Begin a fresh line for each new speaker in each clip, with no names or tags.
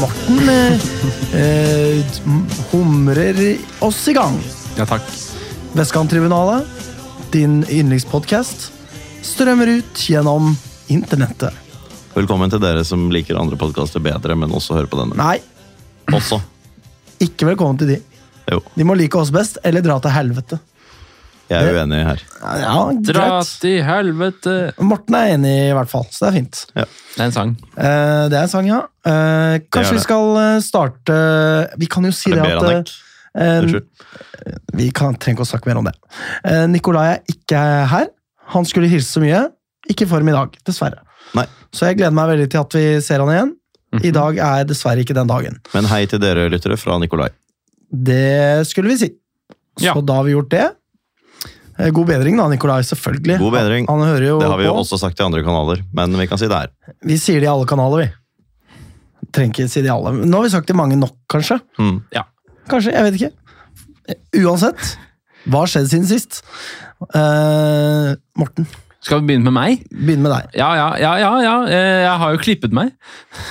Morten eh, eh, humrer oss i gang.
Ja, takk.
Vestkanttribunalet, din yndlingspodkast, strømmer ut gjennom internettet.
Velkommen til dere som liker andre podkaster bedre, men også hører på denne.
Nei,
Også.
ikke velkommen til de.
Jo,
De må like oss best, eller dra til helvete.
Jeg er uenig her.
Ja,
Dra til helvete!
Morten er enig, i hvert fall, så det er fint.
Det er en sang.
Eh, det er en sang, ja. Eh, kanskje vi skal eh, starte Vi kan jo si
Er
det
det
at eh,
Unnskyld.
Vi kan, trenger ikke å snakke mer om det. Eh, Nikolai er ikke her. Han skulle hilse så mye. Ikke for ham i dag, dessverre.
Nei.
Så jeg gleder meg veldig til at vi ser han igjen. I dag er dessverre ikke den dagen.
Men hei til dere lyttere fra Nikolai.
Det skulle vi si. Så
Ja.
da har vi gjort det. Eh, God bedring da, Nikolai, selvfølgelig.
God bedring.
Han, han hører jo
Det har vi jo
på.
også sagt i andre kanaler, men vi kan si det her.
Vi sier det i alle kanaler, vi. Trenger ikke si det i alle. Nå har vi sagt det mange nok, kanskje.
Mm.
Kanskje, jeg vet ikke. Uansett, hva har skjedd siden sist? Uh, Morten,
Skal vi begynne med meg?
Begynne med deg.
Ja, ja, ja. ja, ja. Eh, Jeg har jo klippet meg.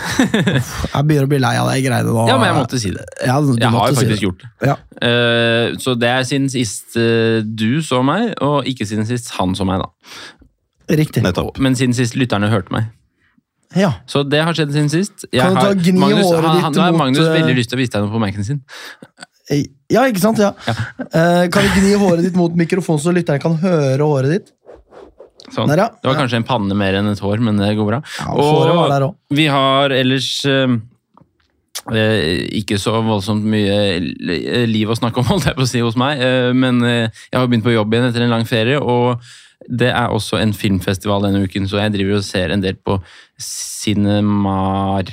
Jeg begynner å bli lei av de greiene nå.
Ja, men jeg måtte si det.
Ja, du
Jeg har
jo
jo
si
faktisk
det.
gjort det.
Ja.
Uh, Så det er siden sist uh, du så meg, og ikke siden sist han så meg, da.
Riktig.
Nettopp.
Men siden sist lytterne hørte meg.
Ja.
Så det har skjedd siden sist. Jeg
Kan du ta
har-
gni
Magnus,
håret ditt
han, Nå har
mot,
Magnus veldig lyst til å vise deg noe på Mac-en sin.
ja, ikke sant? Ja. Eh, kan du gni håret ditt mot mikrofonen, så lytteren kan høre håret ditt?
Sånn.
Der, ja.
Det var kanskje en panne mer enn et hår, men det går bra.
Ja, der også.
vi har ellers eh, eh, ikke så voldsomt mye liv å snakke om, holdt jeg på å si, hos meg. eh, men eh, jeg har begynt på jobb igjen etter en lang ferie, og det er også en filmfestival denne uken, så jeg driver og ser en del på Cinemar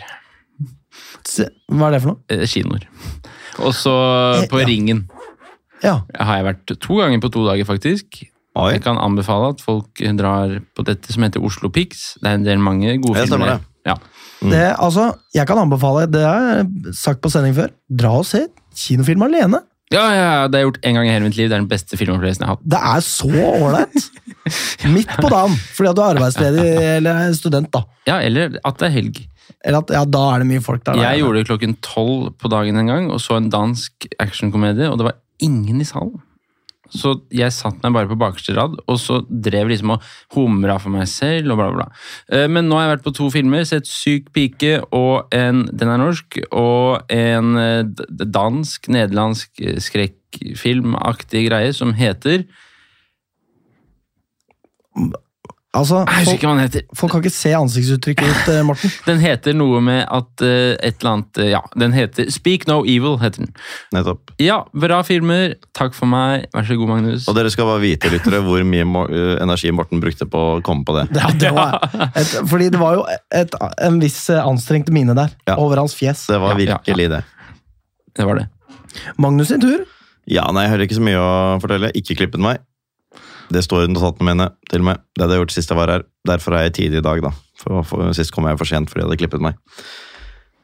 Hva er det for noe?
eh, kinoer. Og så på
Eh, ja.
Ringen
Ja.
har jeg vært to ganger på to dager, faktisk.
Oi,
Jeg kan anbefale at folk drar på dette som heter Oslo Pics. Det er en del mange gode filmer.
det.
Ja.
Det, altså, jeg kan anbefale, det har jeg sagt på sending før, dra og se kinofilm alene.
Ja, ja, ja, det har jeg gjort en gang i hele mitt liv. Det er den beste filmopplevelsen jeg har hatt.
Det er så ålreit! Midt på dagen, fordi at du er arbeidsledig eller er student, da.
Ja, eller at det er helg.
Eller at, ja, da er det mye folk der. da.
Jeg gjorde det klokken tolv på dagen en gang og så en dansk actionkomedie, og det var ingen i salen. Så jeg satt meg bare på bakerste rad, og så drev liksom og humra for meg selv og bla, bla, bla. Eh, Men nå har jeg vært på to filmer, sett Syk pike og en Den er norsk, og en eh, d- d- dansk-nederlandsk eh, skrekkfilmaktig greie som heter
Altså, folk, folk kan ikke se ansiktsuttrykket ditt, eh, Morten.
Den heter noe med at uh, et eller annet uh, Ja, den heter Speak No Evil, heter den.
nettopp.
Ja, bra filmer. Takk for meg. Vær så god, Magnus.
Og dere skal bare vite, lyttere, hvor mye mo- energi Morten brukte på å komme på det.
Ja, det var et, fordi det var jo et, en viss anstrengt mine der,
Ja.
over hans fjes.
Det var
Ja, ja,
virkelig det.
Det var det.
Magnus sin tur.
Ja, nei, jeg hører ikke så mye å fortelle. Ikke klippet meg. Det står i notatene mine, til og med. Det hadde jeg gjort sist jeg var her. Derfor er jeg tidlig i dag, da. For, for, sist kom jeg for sent fordi jeg hadde klippet meg.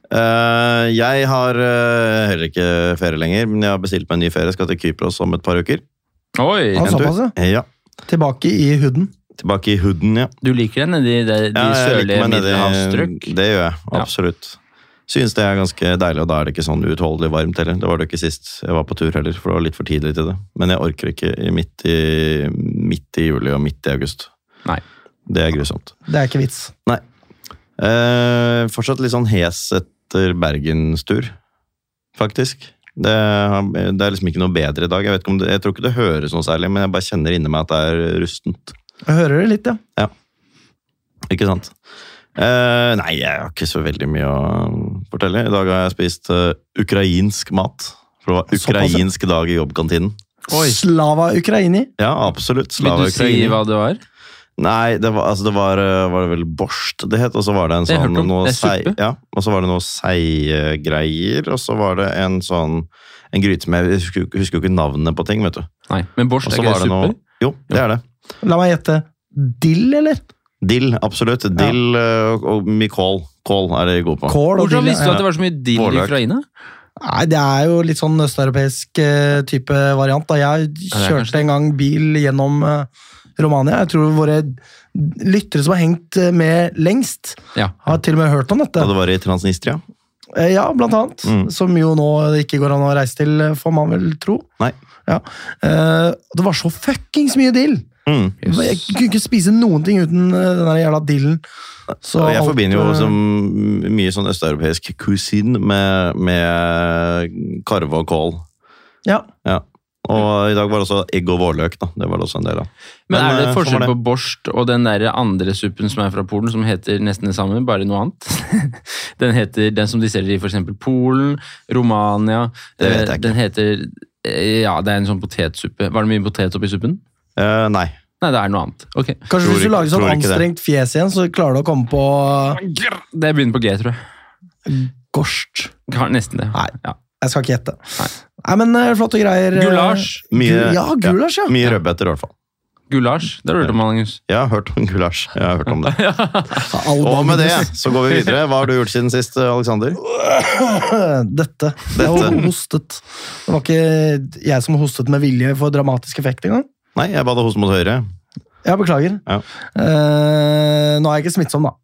Uh, jeg har uh, heller ikke ferie lenger, men jeg har bestilt meg en ny ferie. Skal til Kypros om et par uker.
Oi!
Ja, såpass, ja. Tilbake i huden.
Tilbake i huden, ja.
Du liker den nedi de, de
Ja,
sørlige middelhavsstrøk?
Det gjør jeg,
Ja.
Synes det er ganske deilig, og da er det ikke sånn uutholdelig varmt heller. Det var det ikke sist jeg var på tur heller, for det var litt for tidlig til det. Men jeg orker ikke midt i, midt i juli og midt i august.
Nei.
Det er grusomt.
Det er ikke vits.
Eh, fortsatt litt sånn hes etter bergenstur, faktisk. Det, det er liksom ikke noe bedre i dag. Jeg, vet ikke om det, jeg tror ikke det høres noe særlig, men jeg bare kjenner inni meg at det er rustent.
Jeg hører det litt, ja.
Ikke sant? Eh, nei, jeg har ikke så veldig mye å fortelle. I dag har jeg spist uh, ukrainsk mat. For det var
Såpass,
ukrainsk dag i jobbkantinen.
Oi.
Slava Ukraini.
Ja, absolutt.
Vil
du
du si hva det var?
Nei, det var, altså det var, eh, var det vel borst det het, og så var det en
Det
sånn
om.
noe sei, ja, Og så var det noe seigreier, og så var det en sånn en gryte med Jeg husker, husker jo ikke navnet på ting, vet du.
Nei, men
borst
er ikke det
suppe? noe? Jo, det er det.
La meg gjette. Dill, eller?
Dill, absolutt. Dill ja. og, og mye kål. Er de gode på.
Kål og
Hvordan visste du at det var så mye dill i. Ukraina?
Nei, det er jo litt sånn østeuropeisk eh, type variant. Da jeg kjørte en gang bil gjennom eh, Romania. Jeg tror våre lyttere som har hengt eh, med lengst,
Ja.
har til og med hørt om dette.
Da det var i Transnistria?
Ja, blant annet.
Mm.
Som jo nå ikke går an å reise til, får man vel tro.
Nei.
Ja. Eh, Det var så fuckings mye dill!
Mm.
Jeg kunne ikke spise noen ting uten eh, den jævla dillen. Så
jeg
alt,
forbinder jo
eh,
som mye sånn østeuropeisk kusin med, med karve og kål.
Ja.
Ja. Og i dag var det også egg og vårløk. da. Det var det også en del av.
Men, er det
eh,
forskjell på borst og den der andre suppen som er fra Polen, som heter nesten det samme, bare noe annet? den heter den som de selger i f.eks. Polen, Romania
Det vet jeg ikke.
Den heter Ja, det er en sånn potetsuppe. Var det mye potet oppi suppen?
Eh, nei.
Nei, det er noe annet. Okay.
Kanskje
Tror
hvis du lager sånn anstrengt fjes igjen, så klarer du å komme på
Det begynner på G, tror jeg.
gorst.
Nesten det.
Nei.
Ja.
Jeg skal ikke gjette.
Nei.
Nei, men eh, flotte greier. eh,
Gulasj.
Mye,
Gu- ja, gulasj, ja.
Mye rødbeter, i hvert fall.
Gulasj. Det har du hørt om, Magnus.
Jeg har hørt om gulasj. Jeg har hørt om det. Og med det så går vi videre. Hva har du gjort siden sist, Aleksander?
Dette. Jeg har hostet. Det var ikke jeg som hostet med vilje for dramatisk effekt engang.
Nei, jeg ba deg hoste mot høyre.
Jeg beklager.
Ja.
Uh, nå er jeg ikke smittsom, da.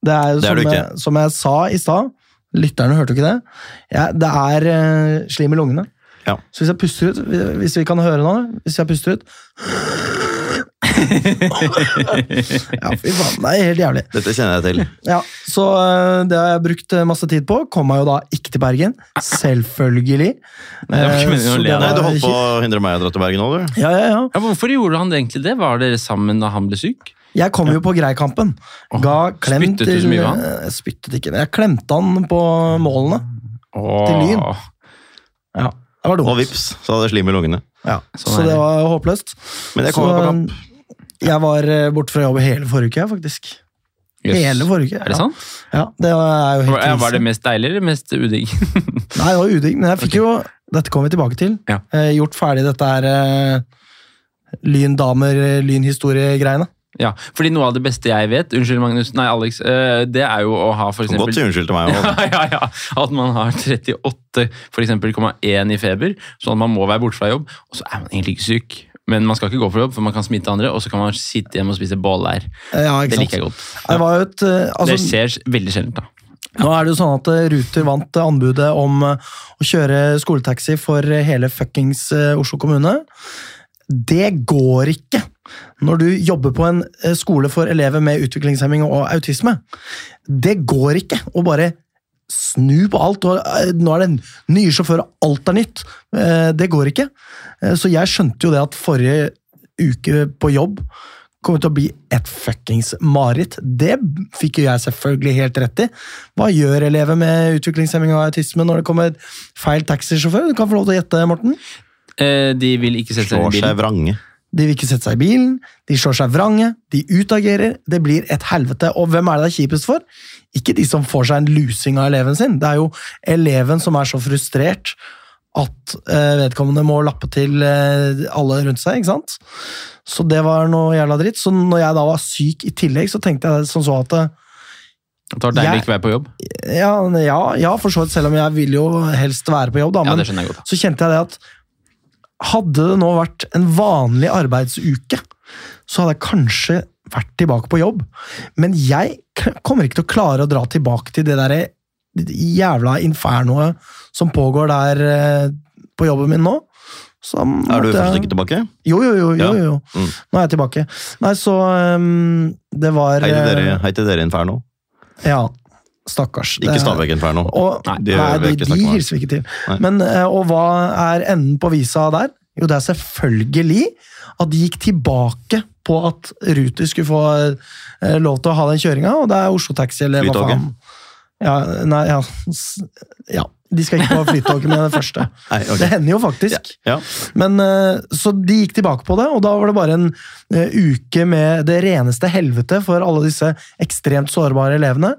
Det er jo
Det er
som,
ikke.
jeg, som jeg sa i stad. Lytterne hørte jo ikke det. Ja, det er uh, slim i lungene.
Ja.
Så hvis jeg puster ut, hvis vi kan høre nå Hvis jeg puster ut Ja, fy faen. Det er helt jævlig.
Dette kjenner jeg til.
Ja, Så eh, det har jeg brukt eh, masse tid på. Kom meg jo da ikke til Bergen. Selvfølgelig.
Nei, det ikke
Eh, så det
Nei, Du holdt på å hindre meg å dra til Bergen nå, du.
Ja, ja, ja.
Ja, hvorfor gjorde han egentlig det? Var dere sammen da han ble syk?
Jeg kom jo på Greikampen. Ga klem
Spyttet du så mye av han?
Jeg spyttet ikke, men jeg klemte han på målene.
Åh.
Til Lyn. Ja, det var dumt.
Og vips, så hadde jeg slim i lungene.
Ja,
Sånn
så det
det.
var håpløst.
Men jeg
Så,
jo på kamp.
Jeg var eh, borte fra jobb hele forrige uke, faktisk.
Yes.
Hele forrige uke.
Er det sant?
Ja, det er jo helt
Var, var det mest deilig eller mest udigg?
Nei, det var udigg, men jeg fikk jo Dette kommer vi tilbake til.
Ja.
Eh, gjort ferdig dette her eh, Lyn damer, eh, lynhistorie-greiene.
ja, fordi noe av det beste jeg vet, unnskyld Magnus, nei Alex, eh, det er jo å ha for
eksempel... godt si unnskyld til meg.
ja,
også.
ja, ja. At man har 38 for eksempel, 1 i feber, sånn at man må være borte fra jobb, og så er man egentlig ikke syk. Men man skal ikke gå på jobb, for man kan smitte andre, og så kan man sitte hjemme og spise boller.
Eh, Ja,
Det liker jeg godt.
Det var et, altså,
det skjer veldig sjelden, da.
Nå er det jo sånn at eh, Ruter vant eh, anbudet om eh, å kjøre skoletaxi for eh, hele fuckings eh, Oslo kommune. Det går ikke når du jobber på en eh, skole for elever med utviklingshemming og autisme. Det går ikke å bare snu på alt. og eh, Nå er det nye sjåfører, alt er nytt. Eh, Det går ikke. Eh, Så jeg skjønte jo det at forrige uke på jobb kommer til å bli et fuckings mareritt. Det fikk jo jeg selvfølgelig helt rett i. Hva gjør elever med utviklingshemming og autisme når det kommer feil taxisjåfør? Du kan få lov til å gjette, Morten.
Eh, de vil ikke sette seg
i
bilen. i
seg vrange.
De vil ikke sette seg i bilen, de slår seg vrange, de utagerer. Det blir et helvete. Og hvem er det det er kjipest for? Ikke de som får seg en lusing av eleven sin. Det er jo eleven som er så frustrert at eh, vedkommende må lappe til eh, alle rundt seg. ikke sant? Så det var noe jævla dritt. Så når jeg da var syk i tillegg, så tenkte jeg sånn så at eh,
Det var deilig å
Jeg-
ikke være på jobb.
ja, ja, ja, for så vidt, selv om jeg vil jo helst være på jobb, da.
Ja,
Men
godt.
så kjente jeg det at hadde det nå vært en vanlig arbeidsuke, så hadde jeg kanskje vært tilbake på jobb. Men jeg kommer ikke til å klare å dra tilbake til det der jævla infernoet som pågår der eh, på jobben min nå. Så
Er du fortsatt ikke tilbake?
Jo, jo, jo. jo,
Ja.
jo.
Mm.
Nå er jeg tilbake. Nei, så um, det var
Hei til
eh,
dere, hei til dere Inferno.
Ja, stakkars.
Ikke
Det-
Stabæk Inferno.
Og,
Nei,
nei,
det
de, de hilser vi ikke til. Men, eh, og hva er enden på visa der? Jo, det er selvfølgelig at de gikk tilbake på at Ruter skulle få eh, lov til å ha den kjøringa, og det er Oslo Taxi eller hva faen. Ja, nei, ja, ja. De skal ikke på Flytoget med det første.
Nei, okay.
Det hender jo faktisk.
Ja.
Men, eh, så de gikk tilbake på det, og da var det bare en eh, uke med det reneste helvete for alle disse ekstremt sårbare elevene.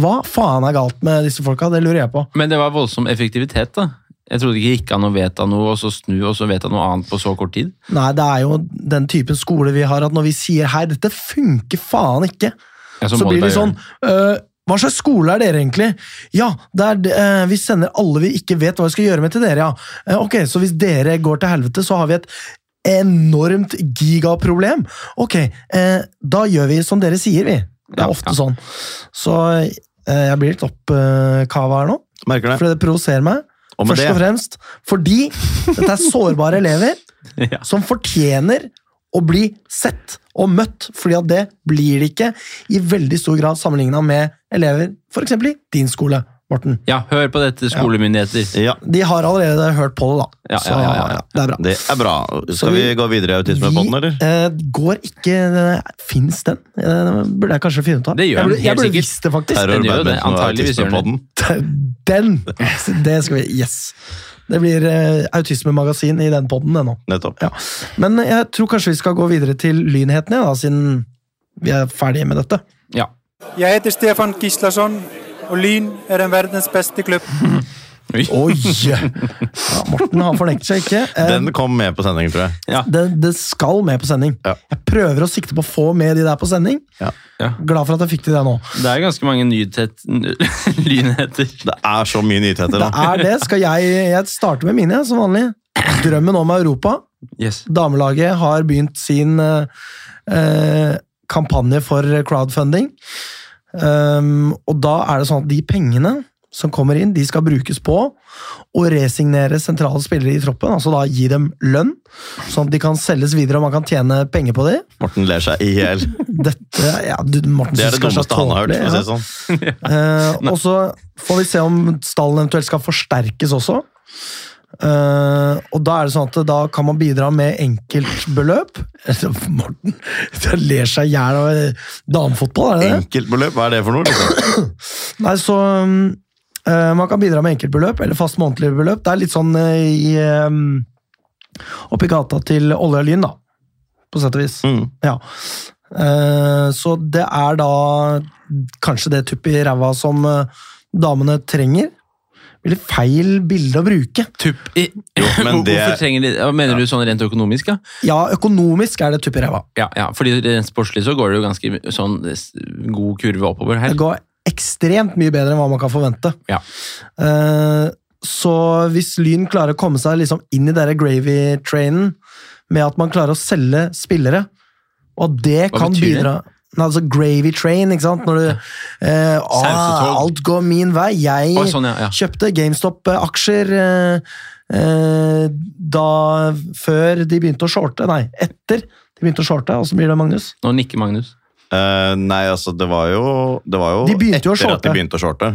Hva faen er galt med disse folka? Det lurer jeg på.
Men det var voldsom effektivitet, da. Jeg trodde ikke gikk an å vedta noe, og så snu, og så vedta noe annet på så kort tid.
Nei, det er jo den typen skole vi har, at når vi sier hei, dette funker faen ikke,
Ja,
så,
så
blir det sånn «Øh, hva slags skole er dere egentlig? Ja, det er, eh, vi sender alle vi ikke vet hva vi skal gjøre med til dere, ja. Eh, ok, så hvis dere går til helvete, så har vi et enormt gigaproblem. Ok, eh, da gjør vi som dere sier, vi. Det
Ja,
er ofte
ja.
sånn. Så eh, jeg blir litt oppkava her nå,
Merker det.
for det provoserer meg.
Og
først
det.
og fremst fordi dette er sårbare elever
Ja.
som fortjener å bli sett og møtt, fordi at det blir det ikke i veldig stor grad sammenligna med elever f.eks. i din skole, Morten.
ja, hør på dette, skolemyndigheter.
ja,
De har allerede hørt på det, da.
Ja,
Så
ja, ja, ja, ja.
det er bra.
det er bra.
Så
Skal vi
vi-
gå videre i autismepodden, eller?
eh, går ikke Fins den? Eh, Det burde jeg kanskje finne ut av.
Det gjør
jeg burde, jeg
helt
burde visst det, faktisk.
Terror,
Den gjør det. Antageligvis gjør den.
Den! Det skal vi Yes! Det blir eh, autismemagasin i den poden ennå.
Nettopp.
Ja. Men jeg tror kanskje vi skal gå videre til lynhetene, da, siden vi er ferdige med dette.
Ja.
Jeg heter Stefan Gislason, og Lyn er en verdens beste klubb.
Oi.
Ja, Morten han fornekter seg ikke. Eh,
Den kom med på sending, tror jeg.
Ja.
det, det skal med på sending.
Ja.
Jeg prøver å sikte på å få med de der på sending.
Ja.
Ja.
Glad for at jeg fikk til det nå.
Det er ganske mange nythet, lynheter.
Det er så mye nyheter
Det
nå.
er det. Skal jeg, jeg starter med mine, som vanlig. Drømmen om Europa.
Yes.
Damelaget har begynt sin eh, eh, kampanje for crowdfunding. Um, og da er det sånn at de pengene som kommer inn, de skal brukes på å resignere sentrale spillere i troppen. Altså da gi dem lønn, sånn at de kan selges videre og man kan tjene penger på dem.
Morten ler seg i hjel.
Ja,
Det er det dummeste han har hørt. For å si det sånn.
Eh, og så får vi se om stallen eventuelt skal forsterkes også. Eh, og da er det sånn at da kan man bidra med enkeltbeløp. Morten ler seg i hjel av damefotball, er det det?
Enkeltbeløp, hva er det for noe? Liksom?
Nei, så um, uh, Man kan bidra med enkeltbeløp eller fast månedlig beløp. Det er litt sånn uh, i um, oppi gata til Olje og Lyn, da. På sett og vis.
Mm.
Ja. Så det er da kanskje det tuppet i ræva som damene trenger. Veldig feil bilde å bruke.
Tupp i
men det-
Hvorfor trenger de ja, Mener du sånn rent økonomisk, ja?
Ja, økonomisk er det tupp i ræva.
Ja, ja fordi rent sportslig så går det jo ganske sånn god kurve oppover her.
Det går ekstremt mye bedre enn hva man kan forvente.
Ja.
Uh, så hvis Lyn klarer å komme seg liksom inn i denne gravy-trainen med at man klarer å selge spillere, og det
Hva
kan
betyr det?
Altså gravy train, ikke sant? Når du eh, ah, Alt går min vei. Jeg
Å, sånn, ja, ja.
kjøpte GameStop-aksjer eh, eh, da før de begynte å shorte. Nei, etter de begynte å shorte. Åssen blir det, Magnus?
Nå nikker Magnus.
Eh, nei, altså, det var jo, det var jo
De
etter at de begynte å shorte.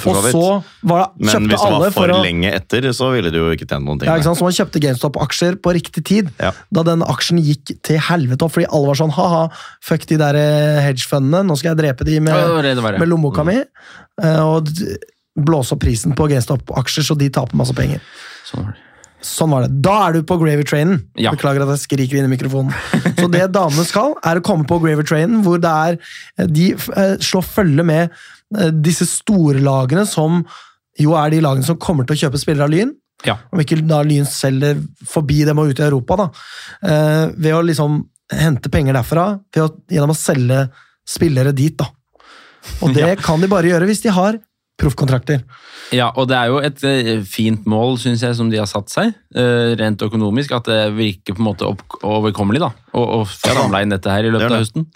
For
Og
så
så var det,
Men hvis det
alle
var for,
for å
lenge etter, så ville de jo ikke tjent noen ting.
Ja, ikke sant? Så man kjøpte GameStop-aksjer på riktig tid,
Ja.
da den aksjen gikk til helvete opp, fordi alle var sånn ha-ha, fuck de der eh, hedgefundene, nå skal jeg drepe de med,
var det det ja.
med lommeboka mi, eh, og blåse opp prisen på GameStop-aksjer så de taper masse penger.
Sånn var det.
Sånn var det. Da er du på Gravy Trainen.
Ja.
Beklager at jeg skriker inn i mikrofonen. Så det damene skal, er å komme på Gravy Trainen, hvor det er De eh, slår følge med eh, disse storlagene som jo er de lagene som kommer til å kjøpe spillere av Lyn.
Ja.
Om ikke da Lyn selger forbi dem og ut i Europa, da. Eh, ved å liksom hente penger derfra å, gjennom å selge spillere dit, da. Og det kan de bare gjøre hvis de har proffkontrakter.
Ja, og det er jo et eh, fint mål, syns jeg, som de har satt seg, eh, rent økonomisk. At det virker på en måte overkommelig, da. Å samla inn dette her i
Det
løpet av høsten.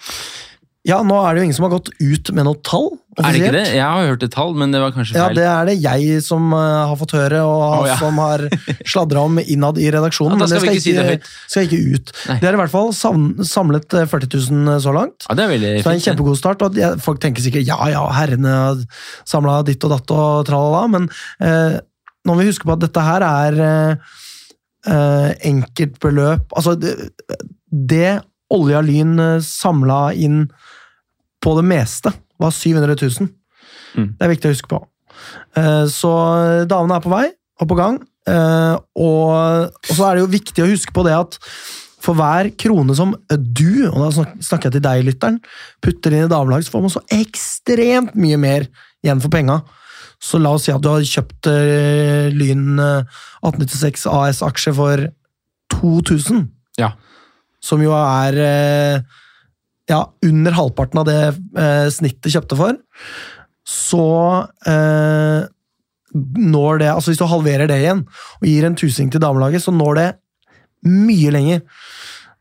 Ja, nå er det jo ingen som har gått ut med noe tall.
Er det ikke det? Jeg har hørt et tall, men det var kanskje feil.
Ja, det er det jeg som eh, har fått høre, og
oh, ja.
som har sladra om innad i redaksjonen.
Ja, da
men det
skal vi ikke si det høyt.
skal ikke ut.
Nei.
Det er i hvert fall samlet eh, 40 000 så langt.
Ja, det er veldig
Så det er en kjempegod start. og Folk tenker sikkert ja, ja, herrene har samla ditt og datt og tralala, men eh, nå må vi huske på at dette her er eh, eh, enkeltbeløp Altså, det, det Olja Lyn samla inn på det meste, var 700 000.
Mm.
Det er viktig å huske på. Eh, Så damene er på vei og på gang. Eh, Og, og så er det jo viktig å huske på det at for hver krone som du, og da snak- snakker jeg til deg, lytteren, putter inn i damelag, så får man så ekstremt mye mer igjen for penga. Så la oss si at du har kjøpt eh, Lyn eh, 1896 AS-aksje for 2000,
Ja.
som jo er ja, under halvparten av det eh, snittet kjøpte for, så eh, når det Altså hvis du halverer det igjen og gir en tusing til damelaget, så når det mye lenger.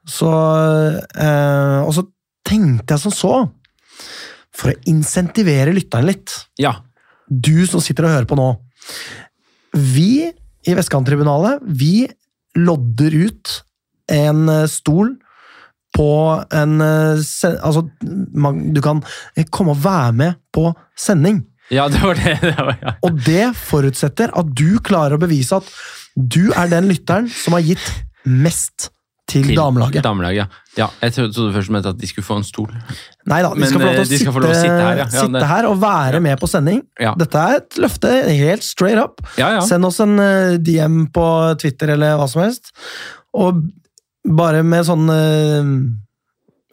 Så eh, Og så tenkte jeg som så, for å insentivere lytteren litt
Ja.
du som sitter og hører på nå. Vi i Vestkanttribunalet, vi lodder ut en eh, stol på en eh, Altså, du kan komme og være med på sending.
ja, det var det. det var, ja.
Og det forutsetter at du klarer å bevise at du er den lytteren som har gitt mest til,
Til
damelaget.
Damelaget, ja. Jeg trodde først mente at de skulle få en stol.
Nei da, de
Men,
skal få lov
eh,
til å
de skal
sitte,
få lov å sitte her, ja.
Sitte her og være med på sending. Dette er et løfte helt straight up.
Ja, ja.
Send oss en eh, DM på Twitter eller hva som helst. Og bare med sånn eh,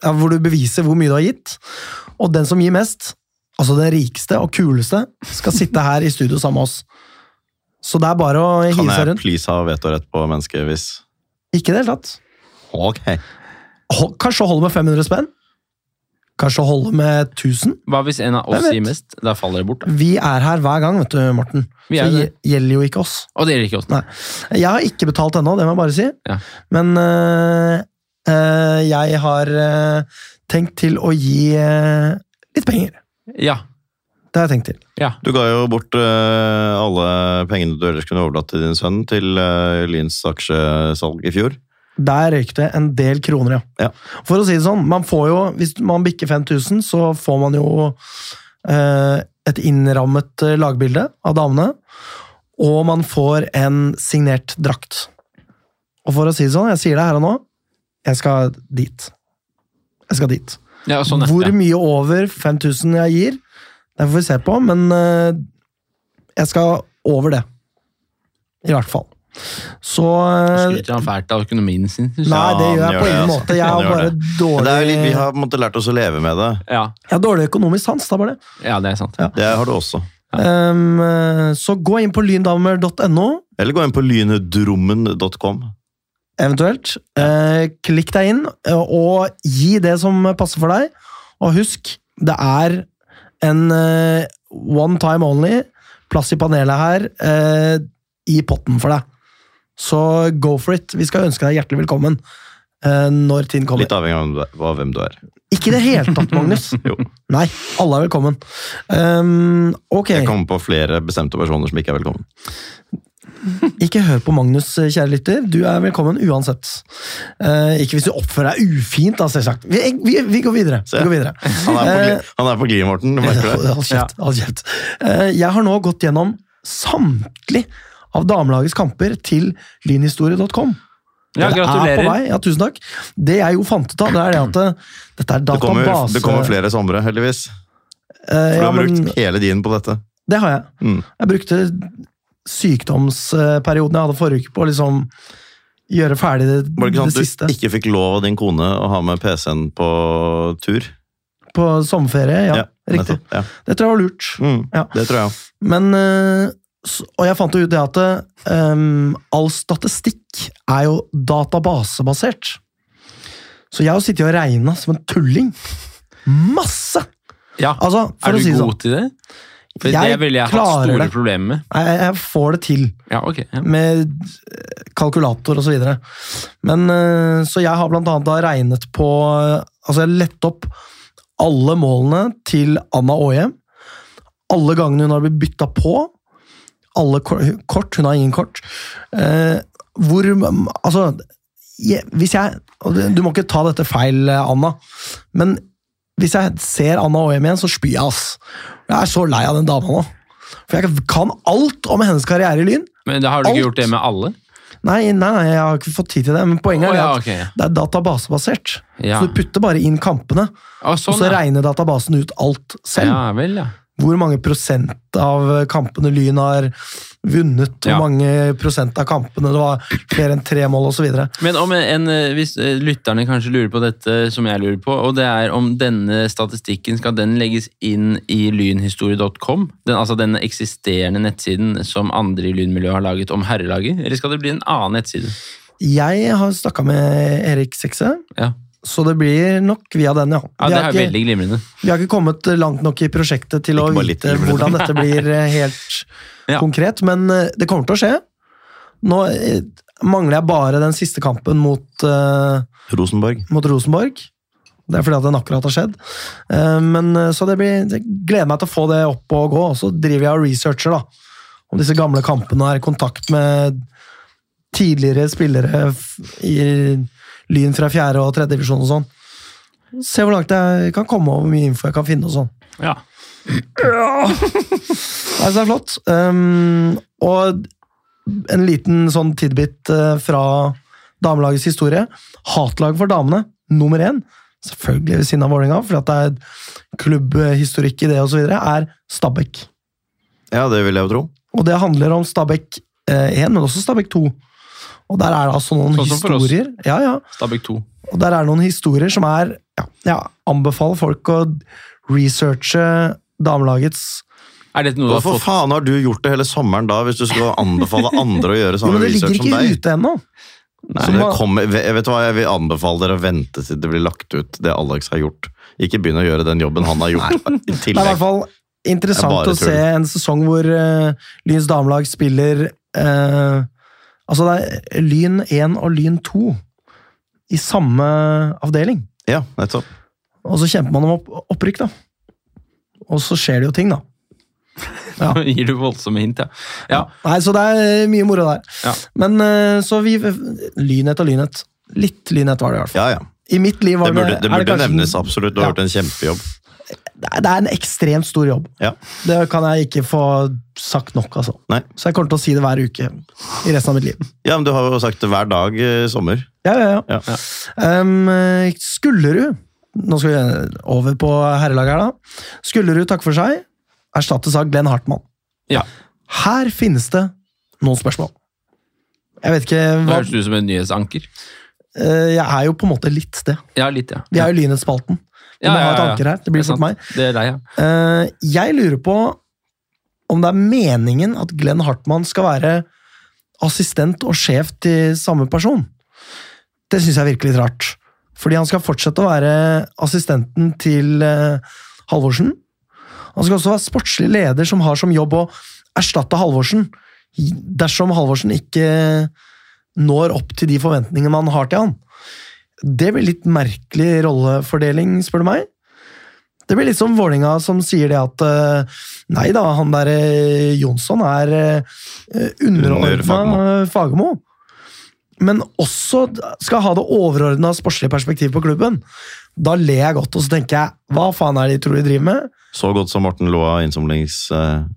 ja, Hvor du beviser hvor mye du har gitt. Og den som gir mest, altså den rikeste og kuleste, skal sitte her i studio sammen med oss. Så det er bare å hive seg rundt.
Kan jeg please ha vetorett på mennesket hvis
Ikke i det hele tatt.
Ok.
Kanskje Kanskje holde med 500 spenn? Kanskje holde med 1000?
Hva hvis en av oss sier mest? Da faller det bort. da.
Vi er her hver gang, vet du, Morten.
Vi
Så
er
det gjelder jo ikke oss.
Og det gjelder ikke oss.
Nei. Jeg har ikke betalt ennå, det må jeg bare si.
Ja.
Men øh, øh, jeg har øh, tenkt til å gi øh, litt penger.
Ja.
Det har jeg tenkt til.
ja.
Du ga jo bort alle pengene du ellers kunne overlatt til din sønn, til Lyns aksjesalg i fjor.
Der røyk det en del kroner, ja.
Ja.
For å si det sånn, man får jo, hvis man bikker 5000, så får man jo eh, et innrammet øh, lagbilde av damene. Og man får en signert drakt. Og for å si det sånn, jeg sier det her og nå, jeg skal dit. Jeg skal dit.
ja sånn er
Hvor mye over 5000 jeg gir, det får vi se på, men eh, jeg skal over det. I hvert fall. Så øh,
Skryter han fælt av økonomien sin?
Nei, det gjør jeg
gjør
på ingen
altså.
måte. Jeg har bare dårlig
det er litt, vi har måte lært oss å leve med det.
Ja.
Jeg har dårlig økonomisk sans, da bare det.
ja, det er sant.
Ja.
Det har du også.
Um, så gå inn på lyndamer.no,
Eller gå inn på lynedrommen.com.
eventuelt. Uh, klikk deg inn, eh, og gi det som passer for deg. Og husk, det er en uh, one time only plass i panelet her uh, i potten for deg. Så go for it. Vi skal ønske deg hjertelig velkommen eh, når tiden kommer.
Litt avhengig av hvem du er-.
Ikke i det hele tatt, Magnus.
Jo.
Nei, alle er velkommen. Um, ok,
Jeg kommer på flere bestemte personer som ikke er velkommen.
ikke hør på Magnus, kjære lytter. Du er velkommen uansett. Eh, ikke hvis du oppfører deg ufint, da, selvsagt. Vi, vi, vi går videre. Vi går videre.
Han er på,
Eh,
gli- glid, Morten. du merker det.
Hold kjeft. Hold kjeft. Eh, Jeg har nå gått gjennom samtlige av damelagets kamper til lynhistorie.com.
Ja,
Det er på vei. Ja, tusen takk. Det jeg jo fant ut av, det er det at eh, dette er
Det kommer, det kommer flere somre, heldigvis.
For
For du har brukt
men
hele din på dette.
det har jeg.
Mm.
Jeg brukte sykdomsperioden jeg hadde forrige uke på å liksom gjøre ferdig det,
Var det ikke
det
sånn
siste.
at du ikke fikk lov av din kone å ha med PC-en på tur?
På sommerferie, ja. riktig.
nettopp. Ja.
Det tror jeg var lurt.
Mm,
Ja.
Det tror jeg òg.
Men eh, Og jeg fant jo ut det at um, all statistikk er jo databasebasert. Så jeg har sittet og regna som en tulling. Masse!
Ja.
Altså,
Er du
si
god
sånn.
til det? For
Jeg
det ville jeg hatt store
det.
problemer med.
Jeg, jeg- får det til.
Ja, ok. Ja.
med eh, kalkulator videre. Men, eh, så jeg har blant annet da regnet på eh, Altså, jeg lett opp alle målene til Anna Aahjem. Alle gangene hun har blitt bytta på. Alle kort. Hun har ingen kort. Eh, hvor Altså, hvis jeg Du må ikke ta dette feil, eh, Anna, men hvis jeg ser Anna Aahjem igjen, så spyr jeg, ass. Jeg er så lei av den dama nå. For jeg kan alt om hennes karriere i Lyn.
Men da har du ikke gjort det med alle?
Nei, nei, nei, jeg har ikke fått tid til det, men poenget
Å,
er at
ok, ja.
det er databasebasert.
Ja.
Så du putter bare inn kampene, og
sånn,
så
ja.
regner databasen ut alt selv.
Ja vel, ja.
Hvor mange prosent av kampene Lyn har vunnet, hvor
Ja.
mange prosent av kampene det var flere enn tre mål osv.
Men om en, eh, hvis eh, lytterne kanskje lurer på dette som jeg lurer på, og det er om denne statistikken skal den legges inn i lynhistorie.com, den, altså denne eksisterende nettsiden som andre i lynmiljøet har laget om herrelaget, eller skal det bli en annen nettside?
Jeg har snakka med Erik Sekse,
Ja,
så det blir nok via den, ja.
ja det er
ikke,
veldig glimrende.
vi har ikke kommet langt nok i prosjektet til å vite hvordan dette blir eh, helt
Ja.
konkret, men eh, det kommer til å skje. Nå eh, mangler jeg bare den siste kampen mot, uh,
Rosenborg.
mot Rosenborg. Det er fordi at den akkurat har skjedd. Uh, men eh, Så det blir, jeg gleder meg til å få det opp og gå. Og så driver jeg og researcher da, om disse gamle kampene er i kontakt med tidligere spillere i Lyn fra fjerde og tredje divisjon og sånn. Se hvor langt jeg kan komme, og hvor mye info jeg kan finne. og sånn.
Ja.
Nei, så det er flott. Um, og en liten sånn tidbit eh, fra damelagets historie. Hatlag for damene, nummer én, selvfølgelig ved siden av Vålerenga, for at det er klubbhistorikk i det osv., er Stabæk.
Ja, det vil jeg jo tro.
Og det handler om Stabæk 1, men også Stabæk 2. Og der er det altså noen
Sånn
historier. Ja, ja.
Stabæk 2.
Og der er det noen historier som er ja, Jeg anbefaler folk å researche damelagets
Er dette noe du har
Hvorfor
fått
faen har du gjort det hele sommeren da, hvis du skulle anbefale andre å gjøre samme
research som deg?
det ligger
ikke ute ennå.
Nei, det kommer, jeg vet du hva, jeg vil anbefale dere å vente til det blir lagt ut, det Alex har gjort. Ikke begynne å gjøre den jobben han har gjort. i
Det er i hvert fall
er
interessant å se en sesong hvor uh, Lyns damelag spiller eh, Altså det er Lyn 1 og Lyn 2 i samme avdeling.
Ja, nettopp.
Og så kjemper man om opp, opprykk, da. Og så skjer det jo ting, da. Ja.
Gir du voldsomme hint, ja. ja.
Nei, Så det er mye moro der.
Ja.
Men eh, så vi Lynhet og lynhet. Litt lynhet var det i hvert fall.
Ja, ja.
I mitt liv var
Det burde, det burde
kanskje-
nevnes absolutt. Du har
Ja.
gjort en kjempejobb.
Det er, en ekstremt stor jobb.
Ja.
Det kan jeg ikke få sagt nok, altså.
Nei.
Så jeg kommer til å si det hver uke i resten av mitt liv.
ja, men du har jo sagt det hver dag i sommer.
Ja, ja, ja.
Ja.
Um, Skullerud Nå skal vi over på herrelaget her, da. Skullerud takker for seg. Erstattes av Glenn Hartmann.
ja.
Her finnes det noen spørsmål. Jeg vet ikke hva
høres du ut som en nyhetsanker.
Uh, Jeg er jo på en måte litt det.
Ja, litt, ja.
Vi er jo Lynhetsspalten. Vi
Ja,
må ha et
ja, ja.
anker her. Det blir
er
meg.
Det er deg, ja.
Uh, Jeg lurer på om det er meningen at Glenn Hartmann skal være assistent og sjef til samme person. Det syns jeg virkelig litt rart. Fordi han skal fortsette å være assistenten til uh, Halvorsen. Han skal også være sportslig leder som har som jobb å erstatte Halvorsen. Dersom Halvorsen ikke når opp til de forventningene man har til han. Det blir litt merkelig rollefordeling, spør du meg. Det blir litt som Vålinga som sier det at eh, nei da, han der eh, Jonsson er
Under
underordna
Fagermo.
Fagermo. Men også skal ha det overordna sportslige perspektivet på klubben. Da ler jeg godt, og så tenker jeg hva faen er det de tror de driver med?
Så godt som Morten lo av innsomlingsaksjonen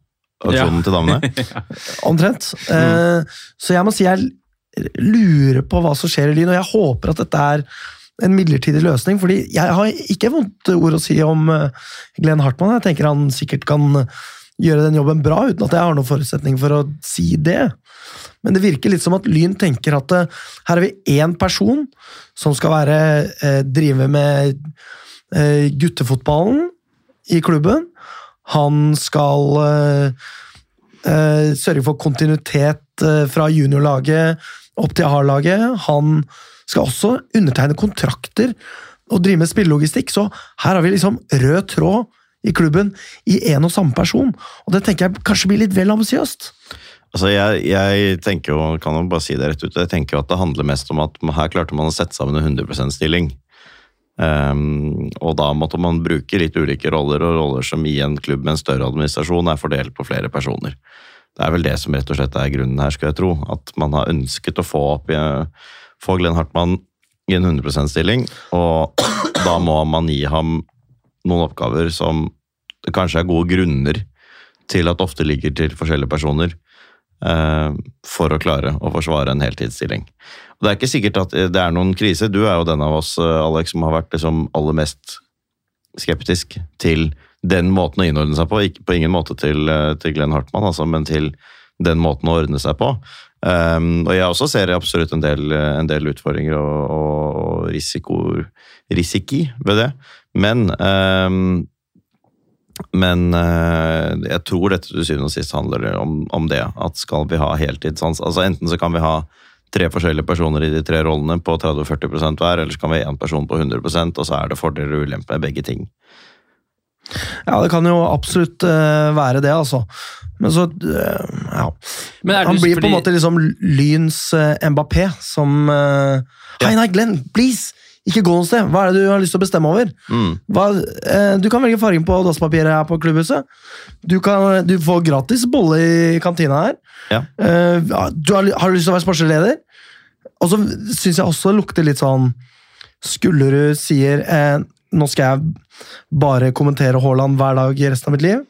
Ja.
til damene.
Omtrent. Mm. så jeg må si jeg lurer på hva som skjer i Lyn, og jeg håper at dette er en midlertidig løsning, fordi jeg har ikke vondt ord å si om eh, Glenn Hartmann. Jeg tenker han sikkert kan gjøre den jobben bra, uten at jeg har noen forutsetning for å si det. Men det virker litt som at Lyn tenker at eh, her har vi én person som skal være, eh, drive med guttefotballen i klubben. Han skal sørge for kontinuitet fra juniorlaget opp til A-laget. Han skal også undertegne kontrakter og drive med spillelogistikk, så her har vi liksom rød tråd i klubben i én og samme person. Og det tenker jeg kanskje blir litt vel ambisiøst.
Altså, jeg, jeg tenker jo, kan jo bare si det rett ut, jeg tenker jo at det handler mest om at her klarte man å sette sammen en 100 %-stilling. Um, og da måtte man bruke litt ulike roller, og roller som i en klubb med en større administrasjon er fordelt på flere personer. Det er vel det som rett og slett er grunnen her, skal jeg tro. At man har ønsket å få, opp, i- få Glenn Hartmann i en 100 %-stilling, og da må man gi ham noen oppgaver som det kanskje er gode grunner til at ofte ligger til forskjellige personer eh, for å klare å forsvare en heltidsstilling. Og Det er ikke sikkert at det er noen krise. Du er jo den av oss, eh, Alex, som har vært liksom aller mest skeptisk til den måten å innordne seg på. Ikke på ingen måte til, eh, til Glenn Hartmann, altså, men til den måten å ordne seg på. Um, og jeg også ser absolutt en del, en del utfordringer og, og risiko, risiki ved det. Men um, men uh, jeg tror dette til syvende og sist handler om, om det. At skal vi ha heltidssans altså Enten så kan vi ha tre forskjellige personer i de tre rollene på 30-40% hver, eller så kan vi ha én person på 100% og så er det fordeler og ulemper med begge ting.
Ja, det kan jo absolutt eh, være det, altså. Men så eh, Ja.
Men det
Han blir på en måte liksom Lyns uh, Mbappé som eh, Hei, nei, Glenn, please! Ikke gå noe sted! Hva er det du har lyst til å bestemme over?
Mm.
Hva, eh, du kan velge fargen på dasspapiret her på klubbhuset. Du, kan, du får gratis bolle i kantina her.
Ja.
Eh, du har, har du lyst til å være sportslig leder? Og så syns jeg også det lukter litt sånn Skullerud sier eh, nå skal jeg bare kommentere Haaland hver dag i resten av mitt liv.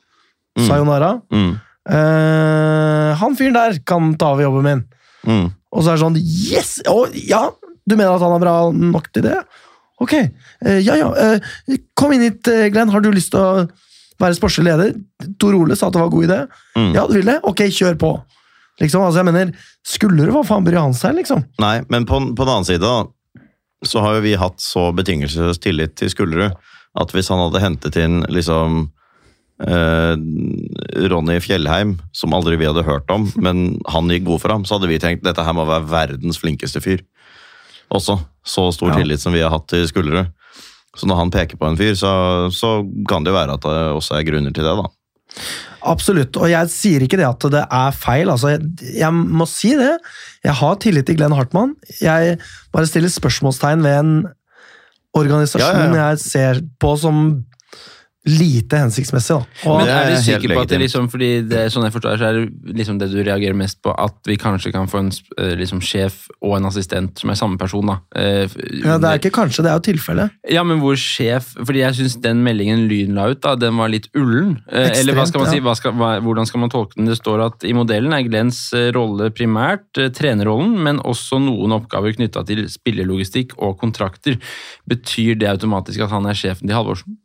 Sayonara.
Mm.
Uh, han fyren der kan ta over jobben min.
Mm.
Og så er det sånn Yes! Å, ja! Du mener at han er bra nok til det? Ok. Uh, ja, ja. Uh, kom inn hit, Glenn. Har du lyst til å være sportslig leder? Tor Ole sa at det var en god idé.
Mm.
Ja, du vil det? Ok, kjør på. Liksom, altså, jeg mener, Skulle det hva faen bryr han seg, liksom?
Nei, men på, på den annen side så har jo vi hatt så betingelsesløs tillit til Skullerud at hvis han hadde hentet inn liksom eh, Ronny Fjellheim, som aldri vi hadde hørt om, men han gikk god for ham, så hadde vi tenkt dette her må være verdens flinkeste fyr. Også. Så stor
Ja.
tillit som vi har hatt til Skullerud. Så når han peker på en fyr, så, så kan det jo være at det også er grunner til det, da.
Absolutt. Og jeg sier ikke det at det er feil. Altså, jeg, jeg må si det. Jeg har tillit til Glenn Hartmann. Jeg bare stiller spørsmålstegn ved en organisasjon jeg ser på som lite hensiktsmessig. Da. Og,
Men
det
er du sikker på at det liksom, fordi det, sånn jeg forstår, så er det liksom det du reagerer mest på, at vi kanskje kan få en eh, liksom, sjef og en assistent som er samme person, da. Eh,
ja, det er ikke kanskje, det er jo tilfellet.
Ja, men hvor sjef Fordi jeg syns den meldingen Lyn la ut, da, den var litt ullen. Eh, Eller hva skal man si, hva skal, hva, hvordan skal man tolke den? Det står at i modellen er Glens rolle primært eh, trenerrollen, men også noen oppgaver knytta til spillelogistikk og kontrakter. Betyr det automatisk at han er sjefen til Halvorsen?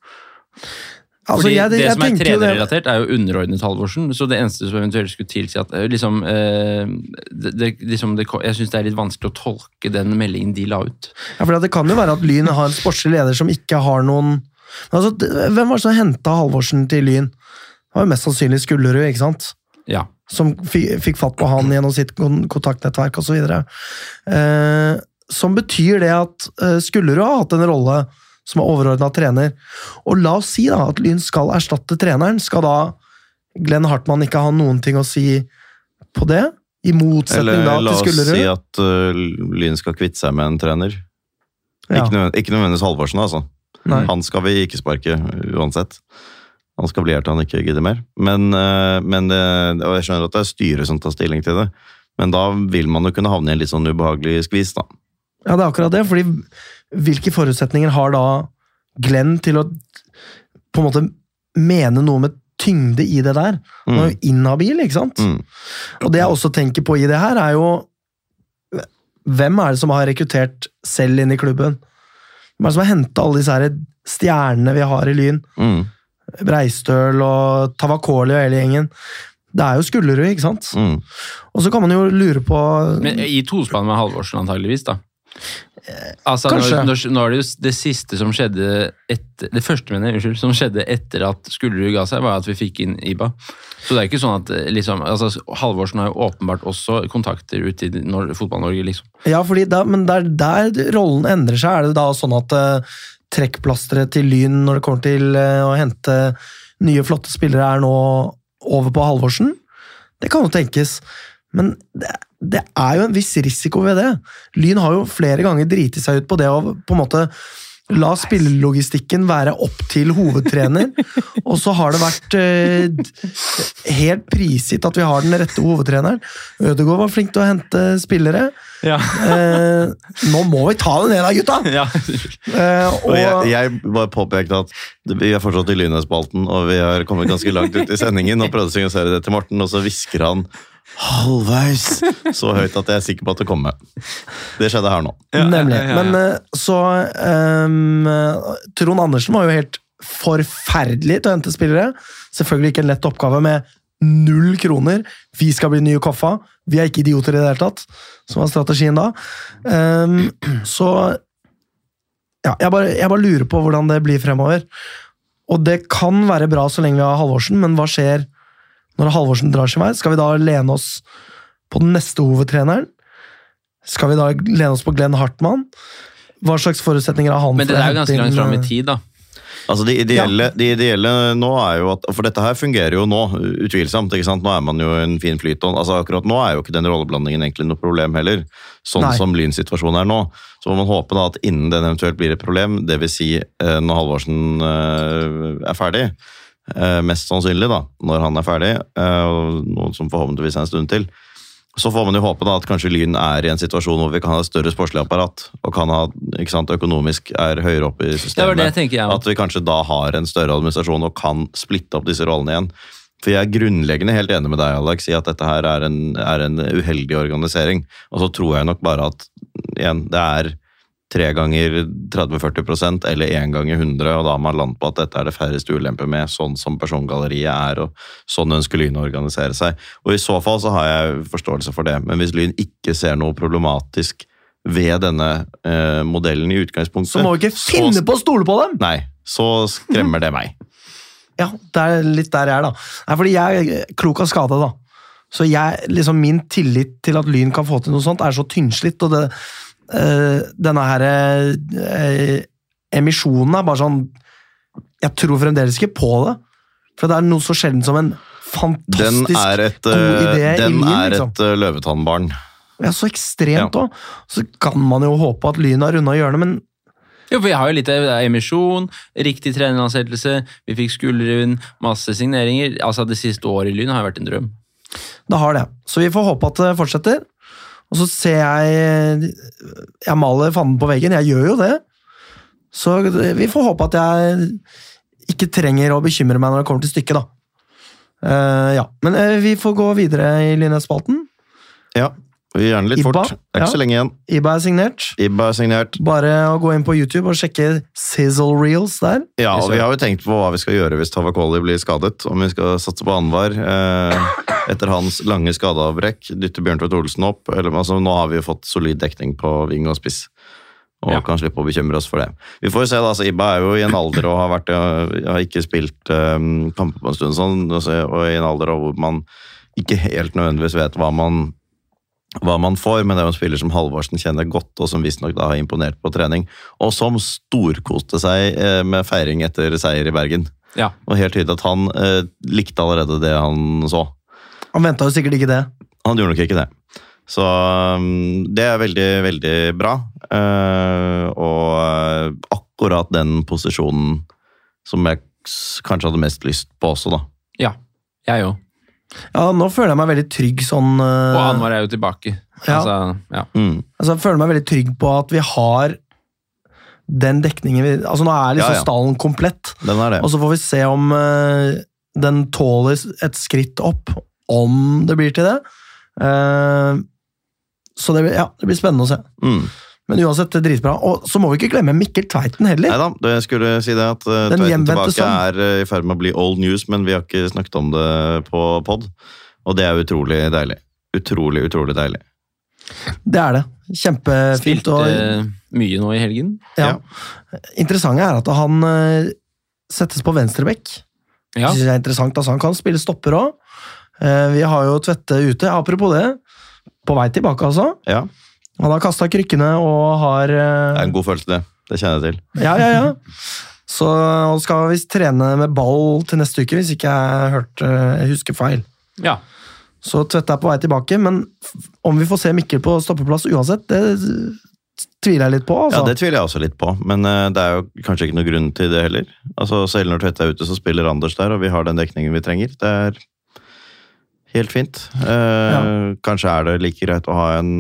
Altså,
Fordi
jeg,
det
jeg
som er
det-
trenerrelatert, er jo underordnet Halvorsen. Så det eneste som eventuelt skulle tilsi at eh, liksom, eh, det, det, liksom det, Jeg syns det er litt vanskelig å tolke den meldingen de la ut.
Ja, for Det kan jo være at Lyn har en sportslig leder som ikke har noen altså, Hvem var det som henta Halvorsen til Lyn? Det var jo mest sannsynlig Skullerud, ikke sant?
Ja.
Som fikk fatt på han gjennom sitt kon- kontaktnettverk osv. Eh, som betyr det at eh, Skullerud har hatt en rolle som er overordna trener. Og la oss si da at Lyn skal erstatte treneren. Skal da Glenn Hartmann ikke ha noen ting å si på det? I motsetning
Eller
da
la oss si at uh, Lyn skal kvitte seg med en trener.
Ja.
Ikke, nødvendig- ikke nødvendigvis Halvorsen, altså.
Nei.
Han skal vi ikke sparke uansett. Han skal bli her til han ikke gidder mer. Men, uh, men det, og jeg skjønner at det er styret som tar stilling til det. Men da vil man jo kunne havne i en litt sånn ubehagelig skvis, da.
Ja, det er akkurat det. fordi hvilke forutsetninger har da Glenn til å på en måte mene noe med tyngde i det der? Han er jo inhabil, ikke sant?
Mm.
Og det jeg også tenker på i det her, er jo Hvem er det som har rekruttert selv inn i klubben? Hvem er det som har henta alle disse her stjernene vi har i Lyn?
Mm.
Breistøl og Tavakoli og hele gjengen. Det er jo Skullerud, ikke sant?
Mm.
Og så kan man jo lure på
Men I tospann med Halvorsen, antageligvis, da. Altså,
Kanskje.
Når, når, det, det siste som skjedde etter, Det første mener jeg, unnskyld, som skjedde etter at Skullerud ga seg, var at vi fikk inn Iba. Så det er ikke sånn at eh, liksom, altså, Halvorsen har jo åpenbart også kontakter ute i Fotball-Norge, liksom.
Ja, da, men der, der rollen endrer seg, er det da sånn at uh, trekkplasteret til Lyn når det kommer til uh, å hente nye, flotte spillere, er nå over på Halvorsen? Det kan jo tenkes. Men det, det er jo en viss risiko ved det. Lyn har jo flere ganger driti seg ut på det å på en måte La spillelogistikken være opp til hovedtrener, og så har det vært eh, helt prisgitt at vi har den rette hovedtreneren. Ødegaard var flink til å hente spillere.
Ja.
Eh, nå må vi ta det ned da, gutta!
ja.
Eh,
Og
og,
jeg, jeg bare påpekte at vi er fortsatt i Lynøy-spalten, og vi har kommet ganske langt ut i sendingen og prøvde å signalisere det til Morten, og så hvisker han halvveis så høyt at jeg er sikker på at det kommer. Det skjedde her nå.
nemlig.
ja, ja, ja.
Men eh, så um, Trond Andersen var jo helt forferdelig til å hente spillere. Selvfølgelig ikke en lett oppgave med null kroner. Vi skal bli nye Koffa. Vi er ikke idioter i det hele tatt, som var strategien da. Um, så ja, jeg bare, jeg bare lurer på hvordan det blir fremover. Og det kan være bra så lenge vi har Halvorsen, men hva skjer når Halvorsen drar sin vei? Skal vi da lene oss på den neste hovedtreneren? Skal vi da lene oss på Glenn Hartmann? Hva slags forutsetninger har han
Men det er jo ganske langt fram i
eh,
tid, da.
Altså de ideelle, de ideelle nå er jo at For dette her fungerer jo nå, utvilsomt. ikke sant? Nå er man jo en fin flyt. Altså Akkurat nå er jo ikke den rolleblandingen egentlig noe problem heller. Sånn
Nei.
som Lynsituasjonen er nå. Så må man håpe da at innen den eventuelt blir et problem, dvs. Si, eh, når Halvorsen eh, er ferdig, mest sannsynlig da, når han er ferdig, eh, noe som forhåpentligvis er en stund til, så får man jo håpe da at kanskje Lyn er i en situasjon hvor vi kan ha et større sportslig apparat, og kan ha, ikke sant, økonomisk er høyere oppe i
Det
systemet.
det tenker jeg
At vi kanskje da har en større administrasjon og kan splitte opp disse rollene igjen. For jeg er grunnleggende helt enig med deg, Alex, i at dette her er en, er en uheldig organisering. Og så tror jeg nok bare at igjen, det er tre ganger 30-40% eller én ganger 100, og da har man landet på at dette er det færreste ulemper med, sånn som persongalleriet er, og sånn ønsker Lyn å organisere seg. Og i så fall så har jeg forståelse for det, men hvis Lyn ikke ser noe problematisk ved denne eh, modellen i utgangspunktet
Så må vi ikke finne på å stole på dem!
Nei, så skremmer det meg.
Ja, det er litt der jeg er, da. Nei, fordi jeg er klok av skade, da. Så jeg, liksom min tillit til at Lyn kan få til noe sånt, er så tynnslitt. Og det, denne her eh, emisjonen er bare sånn Jeg tror fremdeles ikke på det. For det er noe så sjelden som en fantastisk
er et,
god idé
eh,
i
den er
liksom.
et eh, løvetannbarn.
Ja, så ekstremt òg. Så kan man jo håpe at Lyn har unna hjørnet, men
Jo, for Vi har jo litt emisjon, riktig treneransettelse, vi fikk skulderrund, masse signeringer. Altså Det siste året i Lyn har jo vært en drøm.
det har det. Så vi får håpe at det fortsetter. Og så ser jeg Jeg maler fanden på veggen. Jeg gjør jo det. Så vi får håpe at jeg ikke trenger å bekymre meg når det kommer til stykket, da. Uh, ja. Men uh, vi får gå videre i Lynespalten.
Ja, gjerne litt
Iba,
fort. Det er ikke
ja.
så lenge igjen.
Iba er signert.
Iba er signert.
Bare å gå inn på YouTube og sjekke Sizzle Reels der.
Ja, og vi har jo tenkt på hva vi skal gjøre hvis Tavakoli blir skadet. Om vi skal satse på Anwar eh, etter hans lange skadeavbrekk. Dytte Bjørntveit Olsen opp. Eller, altså, nå har vi jo fått solid dekning på ving og spiss. Og
Ja.
kan slippe å bekymre oss for det. Vi får jo se, da. Altså, Ibba er jo i en alder og har, vært, har ikke spilt eh, kamper på en stund, sånn, altså, og i en alder hvor man ikke helt nødvendigvis vet hva man hva man får, men det er jo en spiller som Halvorsen kjenner godt, og som visstnok da har imponert på trening, og som storkoste seg eh, med feiring etter seier i Bergen.
Ja.
Og helt tydelig at han eh, likte allerede det han så.
Han venta jo sikkert ikke det.
Han gjorde nok ikke det. Så um, det er veldig, veldig bra. Eh, og eh, akkurat den posisjonen som jeg kanskje hadde mest lyst på også, da.
Ja, jeg òg.
Ja, nå føler jeg meg veldig trygg sånn eh,
Og Anwar er jo tilbake.
Ja.
Altså, ja.
Mm.
Altså, jeg føler meg veldig trygg på at vi har den dekningen vi Altså, nå er liksom
Ja, ja.
stallen komplett,
Den er det.
og så får vi se om uh, den tåler et skritt opp, om det blir til det. Uh, så det ja, det blir spennende å se.
Mm.
Men uansett, det dritbra. Og så må vi ikke glemme Mikkel Tveiten heller.
Neida, jeg skulle si det at uh, Tveiten tilbake
som...
er eh, i ferd med å bli old news, men vi har ikke snakket om det på pod. Og det er utrolig deilig. Utrolig, utrolig deilig.
Det er det. Kjempefint.
Spilte
Og,
eh, mye nå i helgen.
ja. Interessante er at han uh, settes på venstrebekk.
Ja.
Det synes jeg er interessant. Altså, han kan spille stopper òg. vi har jo Tvette ute. Apropos det, på vei tilbake, altså.
Ja,
Han har kasta krykkene og har
det
eh,
er en god følelse, det. Det kjenner jeg til.
Ja, ja, ja. Så han skal visst trene med ball til neste uke, hvis ikke jeg, har hørt, eh, jeg husker feil.
ja.
Så Tvette er på vei tilbake, men om vi får se Mikkel på stoppeplass uansett, det tviler jeg litt på.
Ja,
Altså.
Det tviler jeg også litt på, men eh, det er jo kanskje ikke noe grunn til det heller. Altså, Selv når Tvedte er ute, så spiller Anders der, og vi har den dekningen vi trenger. Det er helt fint. Eh, Kanskje er det like greit å ha en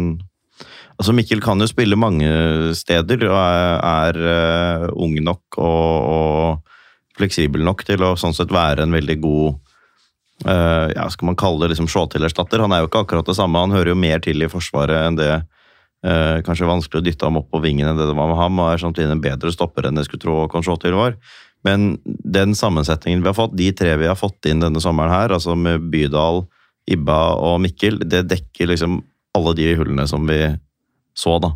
Altså, Mikkel kan jo spille mange steder og er, er eh, ung nok og, og fleksibel nok til å sånn sett være en veldig god uh, ja, skal man kalle det liksom Shawtil-erstatter. Han er jo ikke akkurat det samme, han hører jo mer til i Forsvaret enn det uh, kanskje vanskelig å dytte ham opp på vingen enn det det var med ham, og er samtidig en bedre stopper enn jeg skulle tro Håkon Sjåtil var. Men den sammensetningen vi har fått, de tre vi har fått inn denne sommeren her, altså med Bydal, Ibba og Mikkel, det dekker liksom alle de hullene som vi så, da.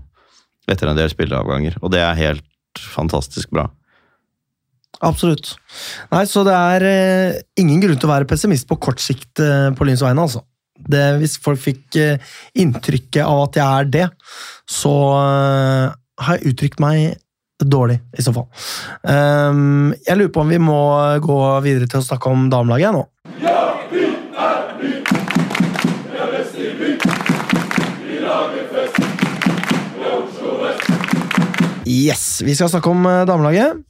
Etter en del spilleavganger. Og det er helt fantastisk bra.
Absolutt. Nei, så det er eh, ingen grunn til å være pessimist på kort sikt eh, på Lyns vegne, altså. Det, hvis folk fikk eh, inntrykket av at jeg er det, så eh, har jeg uttrykt meg dårlig, i så fall. Um, jeg lurer på om vi må gå videre til å snakke om damelaget nå. Yes, vi skal snakke om eh, damelaget.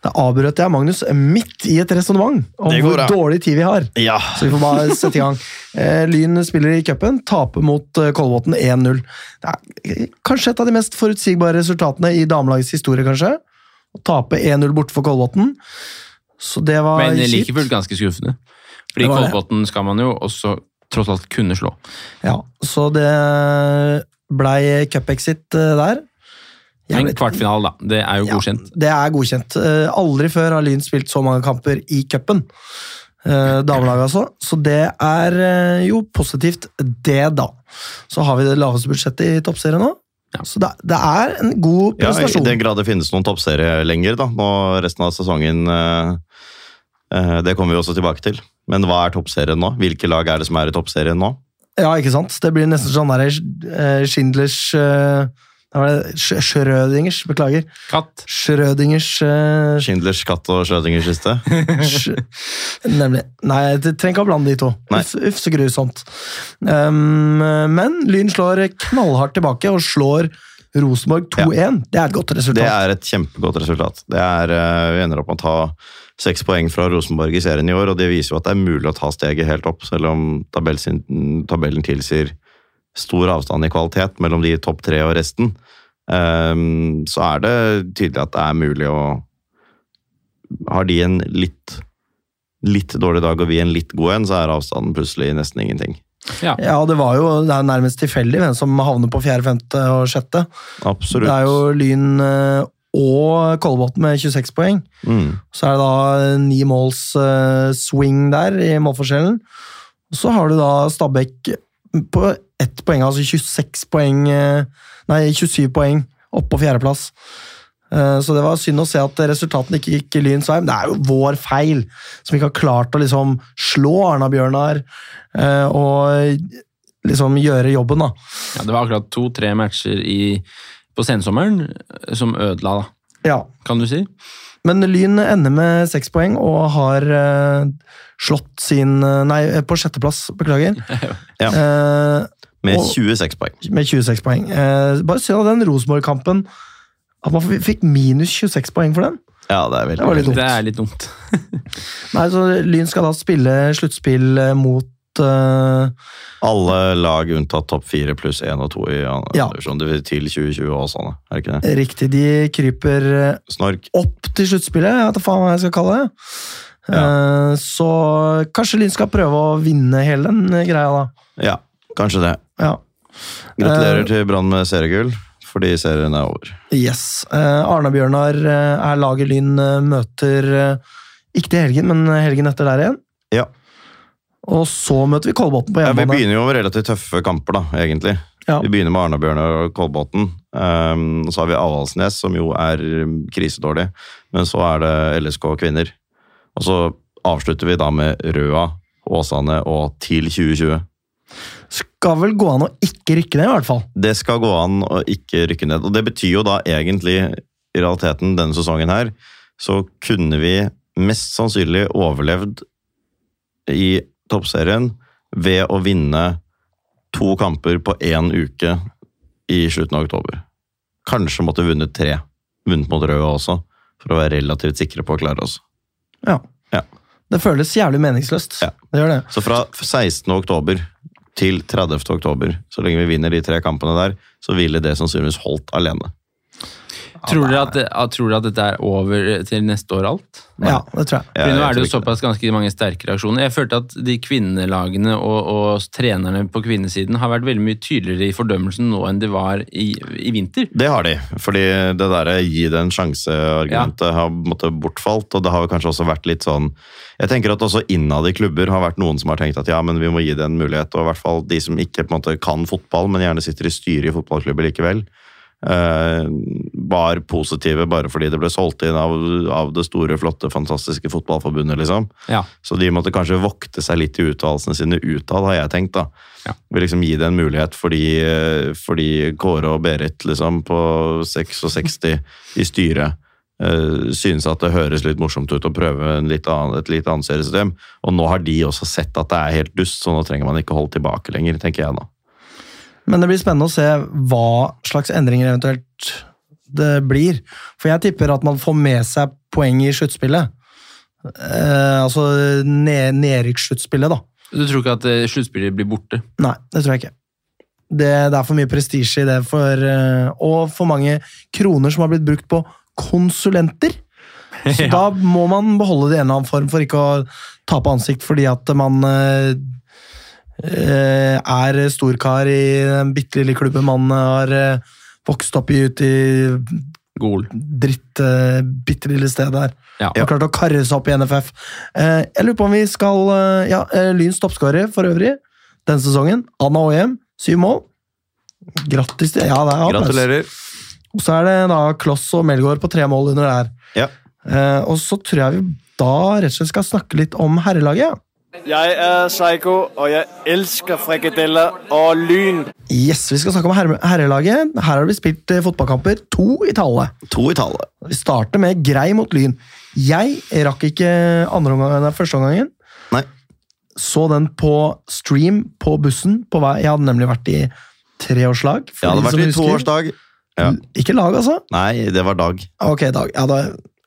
Da avbrøt jeg Magnus midt i et resonnement om
går
hvor dårlig tid vi har.
Ja.
Så vi får bare sette i gang. Eh, Lyn spiller i cupen, taper mot eh, Kolbotn 1-0. Det er kanskje et av de mest forutsigbare resultatene i damelagets historie, kanskje. Å tape 1-0 borte for Kolbotn. Så det var kjipt.
Men like fullt ganske skuffende. Fordi. Kolbotn skal man jo også tross alt kunne slå.
Ja, så det blei cup-exit der.
Men kvartfinale, da. Det er jo
Ja,
godkjent.
det er godkjent. Eh, Aldri før har Lyn spilt så mange kamper i cupen. Eh, Damelaget, altså. Så det er eh, jo positivt, det, da. Så har vi det laveste budsjettet i toppserien nå.
Ja.
Så det, det er en god
Ja, I den grad det finnes noen toppserie lenger, da. Nå resten av sesongen Det kommer vi også tilbake til. Men hva er toppserien nå? Hvilke lag er det som er i toppserien nå?
Ja, ikke sant? Det blir nesten sånn der eh, Schindlers eh, hva var det? Sch- Schrødingers, beklager.
Katt.
Schrødingers uh...
Schindlers katt og Schrødingers kiste?
Nemlig. Nei, det trenger ikke å blande de to. Uff, uff, så grusomt. Um, men Lyn slår knallhardt tilbake og slår Rosenborg 2-1. Det er et godt resultat.
Det er et kjempegodt resultat. Det er, uh, vi ender opp med å ta seks poeng fra Rosenborg i serien i år, og det viser jo at det er mulig å ta steget helt opp, selv om tabellen, tabellen tilsier stor avstand i kvalitet mellom de topp tre og resten. Ehm, så er det tydelig at det er mulig å Har de en litt, litt dårlig dag og vi en litt god en, så er avstanden plutselig nesten ingenting.
Ja.
Ja, det var jo det er nærmest tilfeldig hvem som havner på fjerde, femte og sjette.
Absolutt.
Det er jo Lyn eh, og Kolbotn med 26 poeng.
mm.
Så er det da ni måls eh, swing der i målforskjellen. Så har du da Stabæk på ett poeng, altså 26 poeng eh, Nei, 27 poeng opp på fjerdeplass. Eh, Så det var synd å se at resultatene ikke gikk Lyns vei. Men det er jo vår feil, som ikke har klart å liksom slå Arna-Bjørnar eh, og liksom gjøre jobben, da.
Ja, det var akkurat to-tre matcher i, på sensommeren som ødela, da.
Ja,
Kan du si?
Men Lyn ender med seks poeng og har slått sin Nei, på sjetteplass, beklager.
Ja.
Eh,
Med 26 poeng.
med 26 poeng. Eh, bare se av den Rosenborg-kampen at man fikk minus 26 poeng for den.
Ja, det er veldig
Det litt dumt.
Det er litt dumt.
Nei, så Lyn skal da spille sluttspill eh, mot uh,
Alle lag unntatt topp fire pluss én og to i
Ja.
divisjon til 2020 og sånn, er det ikke det?
Riktig, de kryper eh,
Snork.
opp til sluttspillet, jeg vet da faen hva jeg skal kalle det. Eh, så kanskje Lyn skal prøve å vinne hele den greia, da.
Ja, kanskje det.
Ja.
Gratulerer
Eh,
til Brann med seriegull, fordi serien er over.
Yes. Uh, Arna-Bjørnar eh, er laget Lyn eh, møter eh, ikke til helgen, men helgen etter der igjen.
Ja.
Og så møter vi Kolbotn på
ja, Vi begynner jo med relativt tøffe kamper, da, egentlig.
Ja.
Vi begynner med Arna-Bjørnar og Kolbotn. Um, så har vi Avaldsnes, som jo er krisedårlig. Men så er det LSK kvinner. Og så avslutter vi da med Røa, Åsane og TIL 2020.
Skal vel gå an å ikke rykke ned, i hvert fall.
Det skal gå an å ikke rykke ned. Og det betyr jo da egentlig, i realiteten, denne sesongen her, så kunne vi mest sannsynlig overlevd i toppserien ved å vinne to kamper på én uke i slutten av oktober. Kanskje måtte vunnet tre. Vunnet mot Røa også, for å være relativt sikre på å klare oss.
Ja.
Ja.
Det føles jævlig meningsløst.
Ja.
Det gjør det.
Så fra 16. oktober til 30. oktober, så lenge vi vinner de tre kampene der, så ville det sannsynligvis holdt alene.
Tror dere at, det- tror dere at dette er over til neste år alt?
Ja, det tror jeg.
For nå er det jo såpass ganske mange sterke reaksjoner. Jeg følte at de kvinnelagene og, og trenerne på kvinnesiden har vært veldig mye tydeligere i fordømmelsen nå enn de var i, i vinter.
Det har de, fordi det der gi det en sjanse-argumentet har måtte bortfalt, og det har kanskje også vært litt sånn Jeg tenker at også innad i klubber har vært noen som har tenkt at ja, men vi må gi det en mulighet, og i hvert fall de som ikke på en måte kan fotball, men gjerne sitter i styret i fotballklubber likevel. Eh, var positive bare fordi det ble solgt inn av, av det store, flotte, fantastiske fotballforbundet, liksom.
Ja.
Så de måtte kanskje vokte seg litt i uttalelsene sine utad, har jeg tenkt. da.
Ja.
Vil liksom gi det en mulighet fordi, eh, fordi Kåre og Berit liksom på 66 i styret eh, synes at det høres litt morsomt ut å prøve en litt annen, et litt annet seriesystem. Og nå har de også sett at det er helt dust, så nå trenger man ikke holde tilbake lenger, tenker jeg da.
Men det blir spennende å se hva slags endringer eventuelt det blir. For jeg tipper at man får med seg poeng i sluttspillet. Eh, altså ne nedrykkssluttspillet, da.
Du tror ikke at eh, sluttspillet blir borte?
Nei, det tror jeg ikke. Det, det er for mye prestisje i det, for, eh, og for mange kroner som har blitt brukt på konsulenter. Så
Ja.
da må man beholde det i en eller annen form for ikke å tape ansikt fordi at man eh, er storkar i den bitte lille klubben man har eh, vokst opp i ute i
Gol.
dritt uh, bitte lille sted der.
Ja.
Har klart å karre seg opp i NFF. Eh, jeg lurer på om vi skal eh, Ja, eh, Lyns toppskårer for øvrig denne sesongen. Anna Åhjem, syv mål. Grattis til Ja, det er applaus.
Gratulerer.
Og så er det da Kloss og Melgaard på tre mål under der.
Ja.
Eh, og så tror jeg vi da rett og slett skal snakke litt om herrelaget.
Jeg er Psycho, og jeg elsker frikadeller og lyn.
Yes, Vi skal snakke om herre herrelaget. Her har det blitt spilt eh, fotballkamper. To i tallet.
To i tallet.
Vi starter med Grei mot Lyn. Jeg rakk ikke andre omgang, nei, første omgangen.
Nei.
Så den på stream på bussen på vei. Jeg hadde nemlig vært i treårslag.
Jeg hadde vært i toårsdag. Ja.
Ikke lag, altså?
Nei, det var dag.
Ok, Dag. Ja,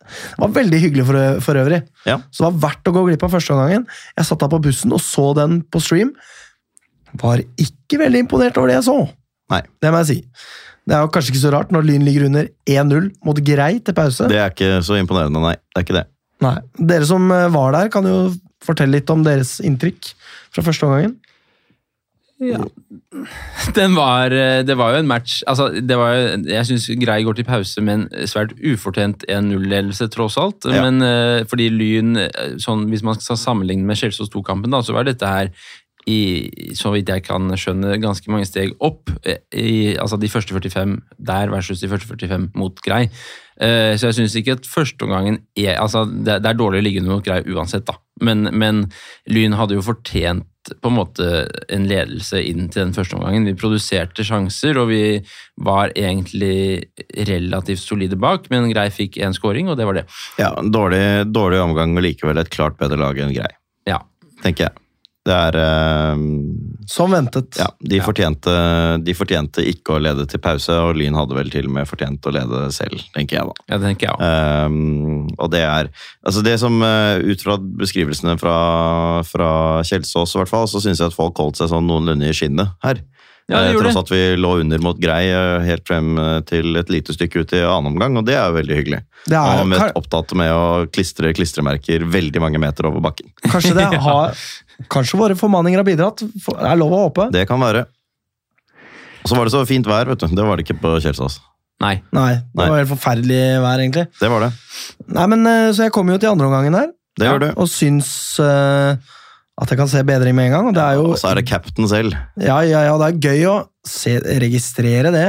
det var veldig hyggelig for, for øvrig.
Ja.
Så det var verdt å gå glipp av første omgangen. Jeg satt da på bussen og så den på stream. Var ikke veldig imponert over det jeg så.
Nei.
Det må jeg si. Det er jo kanskje ikke så rart når Lyn ligger under 1-0 mot Grei til pause.
Det er ikke så imponerende, nei. Det er ikke det.
Nei. Dere som var der, kan jo fortelle litt om deres inntrykk fra første omgangen.
Den var, eh, det var jo en match altså, det var, jo- Jeg syns Grei går til pause med en svært ufortjent 1-0-ledelse, tross alt.
Ja.
Men eh, fordi Lyn, eh, sånn, hvis man skal sammenligne med Kjelsås 2-kampen, da, så var dette her i, så vidt jeg kan skjønne, ganske mange steg opp. I, altså de første 45 der versus de første 45 mot Grei. Uh, så jeg syns ikke at førsteomgangen er altså det, det er dårlig å ligge under mot Grei uansett, da. Men, men Lyn hadde jo fortjent på en måte en ledelse inn til den første omgangen. Vi produserte sjanser, og vi var egentlig relativt solide bak, men Grei fikk én scoring, og det var det.
Ja, Dårlig, dårlig omgang, og likevel et klart bedre lag enn Grei,
Ja.
tenker jeg. Det er eh,
Som ventet.
Ja, de fortjente, de fortjente ikke å lede til pause, og Lyn hadde vel til og med fortjent å lede selv, tenker jeg da.
Ja, det tenker jeg også.
Um, og det er altså det som uh, Ut fra beskrivelsene fra, fra Kjelsås, i hvert fall, så syns jeg at folk holdt seg sånn noenlunde i skinnet her.
Ja, det
Eh,
gjorde
Tross at vi lå under mot Grei eh, helt frem eh, til et lite stykke ut i annen omgang, og det er jo veldig hyggelig.
Det er,
og mest opptatt med å klistre klistremerker veldig mange meter over bakken.
kanskje det har Kanskje våre formaninger har bidratt. Det er lov å håpe.
Det kan være. Og så var det så fint vær, vet du. Det var det ikke på Kjelsås.
Nei.
Nei, det
Nei.
var helt forferdelig vær, egentlig.
Det var det.
Nei, men eh, Så jeg kom jo til andre omgangen her,
Det gjør du.
og syns uh, at jeg kan se bedring med en gang. Og det er jo
Og så er det captain selv.
Ja, ja, ja, det er gøy å se, registrere det.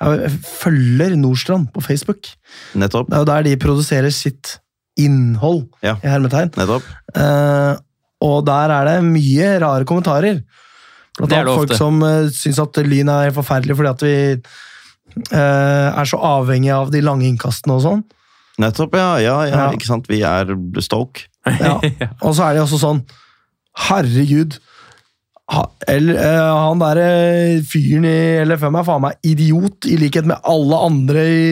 Jeg følger Nordstrand på Facebook.
Nettopp.
Det er jo der de produserer sitt innhold,
Ja.
i hermetegn.
Nettopp.
Eh, og der er det mye rare kommentarer. Blant
Det er det
annet folk
ofte.
som uh, syns at Lyn er helt forferdelig fordi at vi uh, er så avhengig av de lange innkastene og sånn.
Nettopp, ja, ja, ja,
Ja.
Ikke sant? Vi er Stoke.
Ja. Og så er det også sånn Herregud. Ha, eller, uh, han derre fyren i LFM er faen meg idiot, i likhet med alle andre i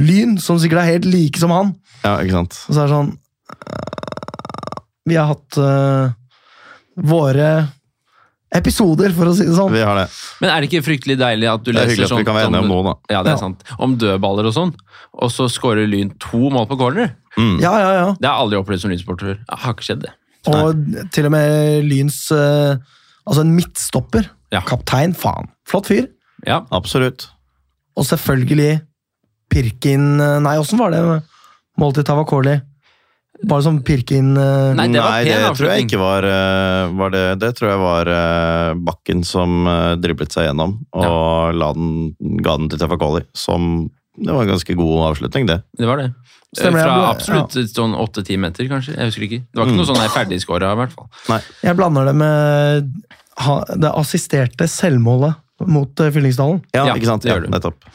Lyn, som sikkert er helt like som han.
Ja, ikke sant?
Og så er det sånn Vi har hatt uh, våre episoder, for å si det sånn.
Vi har det.
Men er det ikke fryktelig deilig at du
Det er
leser
hyggelig at vi kan være om nå da.
Ja, det er
Ja.
sant. Om dødballer og sånn, og så scorer Lyn to mål på corner.
Mm.
Ja, ja, ja.
Det har jeg aldri opplevd som Lyn-sporter. Har ikke skjedd, det.
Og til og med Lyns uh, Altså en midtstopper.
Ja.
Kaptein, faen. Flott fyr.
Ja.
Absolutt.
Og selvfølgelig Pirkin øh, Nei, åssen var det målet til Tavakoli? Bare sånn pirke inn uh,
Nei, det var
Nei,
pen
det tror jeg ikke var, uh, var det. Det tror jeg var uh, Bakken som driblet seg gjennom og la den, ga den til Tefakoli. Som Det var en ganske god avslutning, det.
Det var det.
Stemmer,
Fra absolutt ja. sånn åtte-ti meter, kanskje. Jeg husker ikke. Det var ikke
Mm.
noe sånn ferdigskåra, i hvert fall.
Jeg blander det med ha, det assisterte selvmålet mot uh, Fyllingsdalen.
Ja,
Ja,
ikke sant?
det
Ja,
gjør du.
nettopp.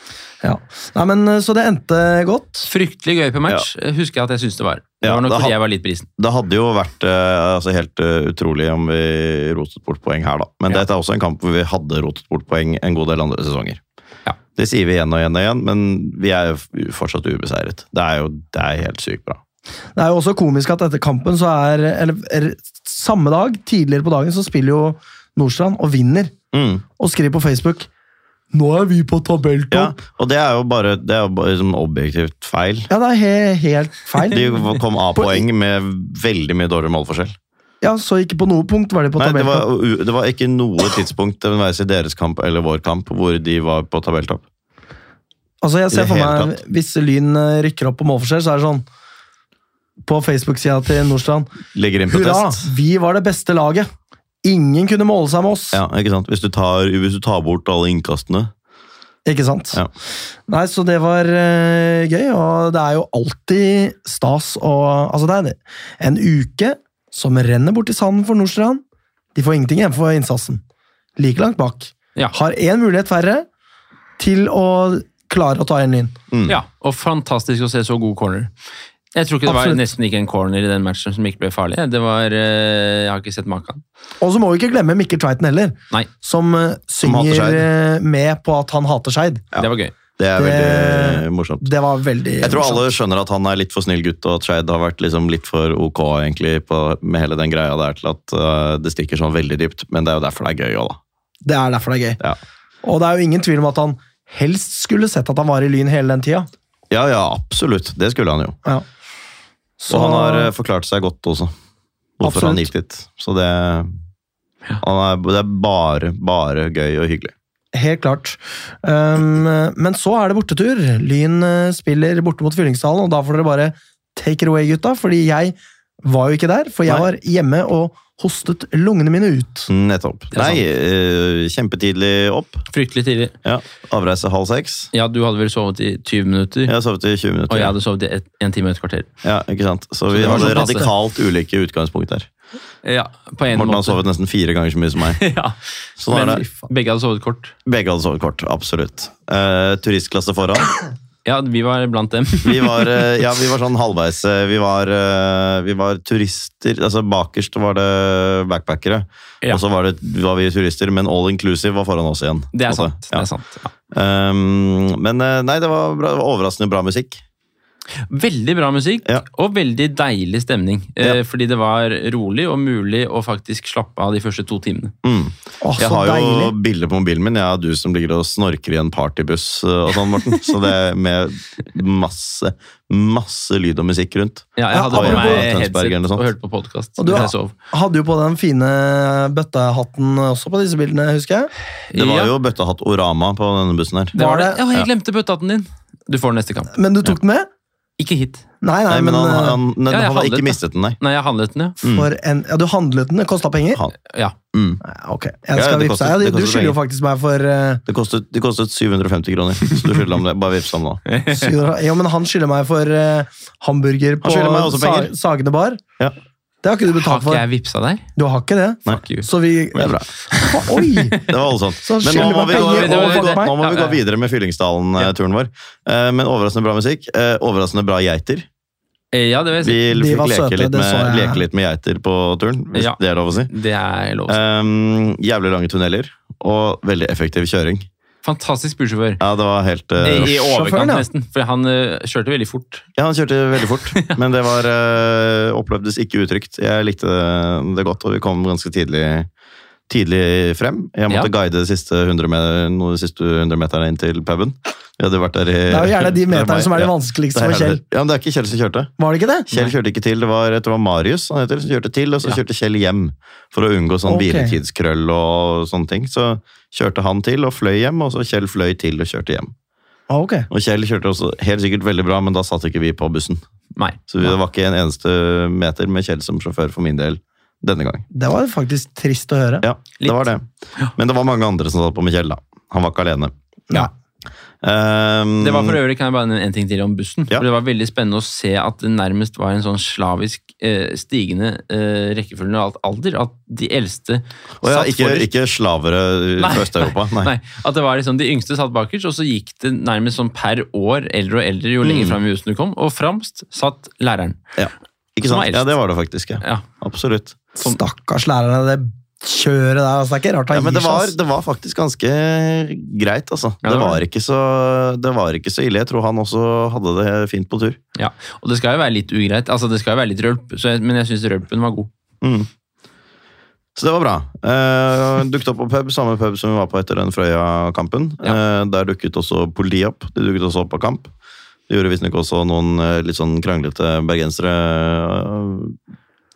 Ja. Nei, men eh, Så det endte godt.
Fryktelig gøy på match, husker jeg at jeg syns det var. Det
Ja,
var nok
det
fordi jeg var litt brisen.
Det hadde jo vært eh, altså helt eh, utrolig om vi rotet bort poeng her, da. Men
Ja.
dette er også en kamp hvor vi hadde rotet bort poeng en god del andre sesonger.
Ja.
Det sier vi igjen og igjen og igjen, men vi er jo fortsatt ubeseiret. Det er jo det er helt sykt bra.
Det er jo også komisk at etter kampen så er Eller er, samme dag, tidligere på dagen, så spiller jo Nordstrand og vinner.
Mm.
Og skriver på Facebook Nå er vi på
Ja, og det er jo bare, det er jo bare liksom objektivt feil.
Ja, det er he helt feil.
De kom av poeng med veldig mye dårligere målforskjell.
Ja, Så ikke på noe punkt var de på
Nei, det var, det var ikke noe tidspunkt, det være seg deres kamp eller vår kamp, hvor de var på tabelltopp.
Altså, jeg ser for
meg,
meg Hvis Lyn eh, rykker opp på målforskjell, så er det sånn På Facebook-sida til Nordstrand Hurra! Vi var det beste laget! Ingen kunne måle seg med oss!
Ja, ikke sant? Hvis du tar, hvis du tar bort alle innkastene.
Ikke sant?
Ja.
Nei, så det var uh, gøy, og det er jo alltid stas og Altså, det er en uke som renner bort i sanden for Nordstrand. De får ingenting igjen for innsatsen. Like langt bak.
Ja.
Har én mulighet færre til å klare å ta igjen Lyn.
Mm.
Ja, og fantastisk å se så god corner. Jeg tror ikke det var
Absolutt.
nesten ikke en corner i den matchen som ikke ble farlig. Det var, eh, Jeg har ikke sett maken.
Og så må vi ikke glemme Mikkel Tveiten heller,
Nei,
som synger
Som
eh, med på at han hater Skeid.
Ja.
det var gøy.
Det er
Det-
veldig morsomt.
Det var veldig
Jeg tror alle skjønner at han er litt for snill gutt, og at Skeid har vært liksom litt for ok egentlig på, med hele den greia der til at uh, det stikker sånn veldig dypt. Men det er jo derfor det er gøy òg, da.
Det er derfor det er gøy.
Ja.
Og det er jo ingen tvil om at han helst skulle sett at han var i Lyn hele den tida.
ja, ja, absolutt. Det skulle han jo.
Ja.
Så han har øh, forklart seg godt også. Hvorfor han gikk dit. Så det, han er, det er bare, bare gøy og hyggelig.
Helt klart. Um, men så er det bortetur. Lyn eh, spiller borte mot Fyllingsdalen, og da får dere bare take it away, gutta. Fordi jeg var jo ikke der, for jeg var hjemme og hostet lungene mine ut.
Nettopp. Nei, øh, kjempetidlig opp.
Fryktelig tidlig.
Ja, Avreise halv seks.
Ja, du hadde vel sovet i 20 minutter,
Jeg hadde sovet i 20 minutter.
og jeg hadde sovet i et, en time og et kvarter.
Ja, ikke sant? Så
Så
vi hadde
sånn
radikalt ulike utgangspunkt der.
Ja, på en
Morten har
måte.
sovet nesten fire ganger så mye som meg.
ja.
Sånn
Men
er det.
begge hadde sovet kort.
Begge hadde sovet kort, absolutt. Uh, turistklasse foran.
Ja, vi var blant dem.
Vi var, eh, ja, vi var sånn halvveis. eh, Vi var, eh, vi var turister. altså Bakerst var det backpackere.
Ja.
Og så var, det, var vi turister, men all inclusive var foran oss igjen.
Det er
Altså,
sant. Det er sant. Ja.
Um, men nei, det var, bra, det var overraskende bra musikk.
Veldig bra musikk,
Ja.
og veldig deilig stemning. Eh,
Ja.
fordi det var rolig og mulig å faktisk slappe av de første to timene.
Mm.
Åh,
Jeg
har
har jo bilder på mobilen min. Jeg har du som ligger og snorker i en partybuss eh, og sånn, Morten. Så det er med masse, masse lyd og musikk rundt.
Ja, jeg
Ja,
hadde på
med
meg headset og hørte på podkast.
Og du
Jeg sov.
Hadde jo på den fine bøttehatten også på disse bildene, husker jeg.
Det var
Ja,
jo bøttehatt Orama på denne bussen her.
det var det- Ja, jeg glemte bøttehatten din. Du får den neste kamp.
Men du tok den med?
Ikke hit.
Nei, nei,
Nei, men han, han, han,
Ja,
han har ikke
den,
mistet den, nei.
Nei, jeg handlet den, ja.
for en, ja, Du handlet den, det kosta penger?
Han,
ja.
mm.
Ok, jeg
Ja,
skal
det
vippse
kostet- det
Du skylder jo faktisk meg for uh...
det, kostet, det kostet 750 kroner, så du skylder ham det. Bare vips ham nå.
Jo, men han skylder meg for uh, hamburger på. Sagene bar.
Ja.
Det har ikke du betalt for.
ikke jeg vippsa deg?
Du har ikke det?
Nei.
Fuck you.
Så vi
Det er bra.
Oi!
Det var voldsomt.
Så
Men nå må vi, gå, nå må vi, gå, nå må vi gå videre med Fyllingsdalen-turen vår. Eh, Men overraskende bra musikk. eh, Overraskende bra geiter.
Eh, Ja, det vil jeg si.
Vi fikk leke,
søte,
litt med,
jeg.
leke litt med geiter på turen, hvis
Ja.
det er lov å si.
Det er lov. å si.
Um, jævlig lange tunneler og veldig effektiv kjøring.
Fantastisk bussjåfør.
Ja, det var helt uh,
I, overkant,
ja.
nesten. For han uh, kjørte veldig fort.
Ja, han kjørte veldig fort, men det var uh, opplevdes ikke utrygt. Jeg likte det godt, og vi kom ganske tidlig, tidlig frem. Jeg måtte
Ja.
guide de siste 100, meter, noen av de siste 100 meterne inn til puben. Vi hadde vært der i
Det er jo gjerne de
er
meterne som er de vanskeligste for Kjell.
Ja, men det er ikke Kjell som kjørte.
Var det ikke det?
Kjell kjørte ikke til, det var, det var Marius han heter, som kjørte til, og så
Ja.
kjørte Kjell hjem for å unngå sånn
okay.
hviletidskrøll og sånne ting. Så kjørte han til og fløy hjem, og så Kjell fløy til og kjørte hjem.
Ah, okay.
Og Kjell kjørte også helt sikkert veldig bra, men da satt ikke vi på bussen.
Nei.
Så det var ikke en eneste meter med Kjell som sjåfør for min del denne gang.
Det var faktisk trist å høre.
Ja,
Litt.
det var det. Men det var mange andre som satt på med Kjell, da. Han var ikke alene.
Ja.
Um,
Det var for øvrig, kan jeg bare nevne en ting til om bussen.
Ja.
For Det var veldig spennende å se at det nærmest var en sånn slavisk eh, stigende eh, rekkefølge av alt alder. At de eldste
oh, ja,
satt
ikke,
forrest.
ikke slavere
Nei.
fra Øst-Europa. Nei.
Nei, at det var liksom De yngste satt bakerst, og så gikk det nærmest sånn per år eldre og eldre jo lenger
Mm.
fram i bussen du kom. Og framst satt læreren.
Ja. Ikke sant? Ja, det var det faktisk. Ja.
Ja.
Absolutt.
Som-
Stakkars lærerne, det kjøret der. Altså, det er ikke rart
Ja,
han
men
gir
det
seg.
var, det var faktisk ganske greit, altså.
Ja,
det,
det var
var ikke så, det var ikke så ille. Jeg tror han også hadde det fint på tur.
Ja, Og det skal jo være litt ugreit, altså det skal jo være litt rølp, så jeg, men jeg syns rølpen var god.
Mm. Så det var bra. Eh, dukket opp på pub, samme pub som vi var på etter den Frøya-kampen. Eh, der dukket også politiet opp. De dukket også opp på kamp. Det gjorde visstnok også noen eh, litt sånn kranglete bergensere.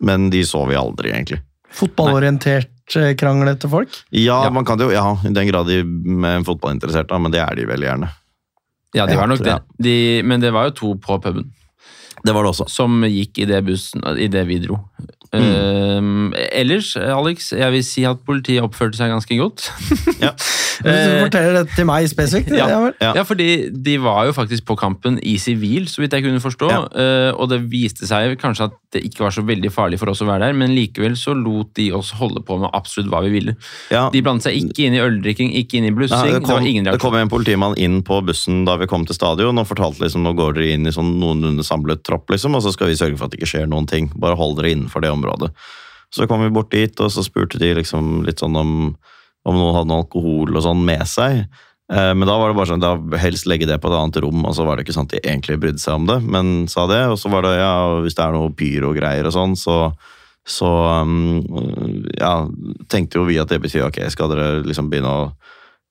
Men de så vi aldri, egentlig.
Fotballorientert, eh, kranglete folk.
Ja,
Ja.
man kan det jo, ja, i den grad de er fotballinteresserte, men det er de veldig gjerne.
Ja,
de
var nok det. De, men det var jo to på puben
Det var det også.
som gikk i det bussen, i det vi dro.
Mm.
Uh, ellers, Alex, jeg vil si at politiet oppførte seg ganske godt.
Ja.
Du forteller det til meg spesifikt.
Ja.
ja.
Fordi de var jo faktisk på kampen i sivil, så vidt jeg kunne forstå.
Ja.
Uh, og det viste seg kanskje at det ikke var så veldig farlig for oss å være der, men likevel så lot de oss holde på med absolutt hva vi ville.
Ja.
De blandet seg ikke inn i øldrikking, ikke inn i blussing.
det,
det,
kom,
var ingen
det kom en politimann inn på bussen da vi kom til stadion og fortalte liksom, nå går dere inn i sånn noenlunde samlet tropp, liksom, og så skal vi sørge for at det ikke skjer noen ting. Bare hold dere innenfor det området. Så kom vi bort dit, og så spurte de liksom litt sånn om, om noen hadde noe alkohol og sånn med seg. Eh, Men da var det bare sånn, da helst legge det på et annet rom, og så var det ikke sånn at de egentlig brydde seg om det, men sa det. Og så var det, ja, hvis det er noe pyro-greier og sånn, så så um, ja, tenkte jo vi at det betyr ok, skal dere liksom begynne å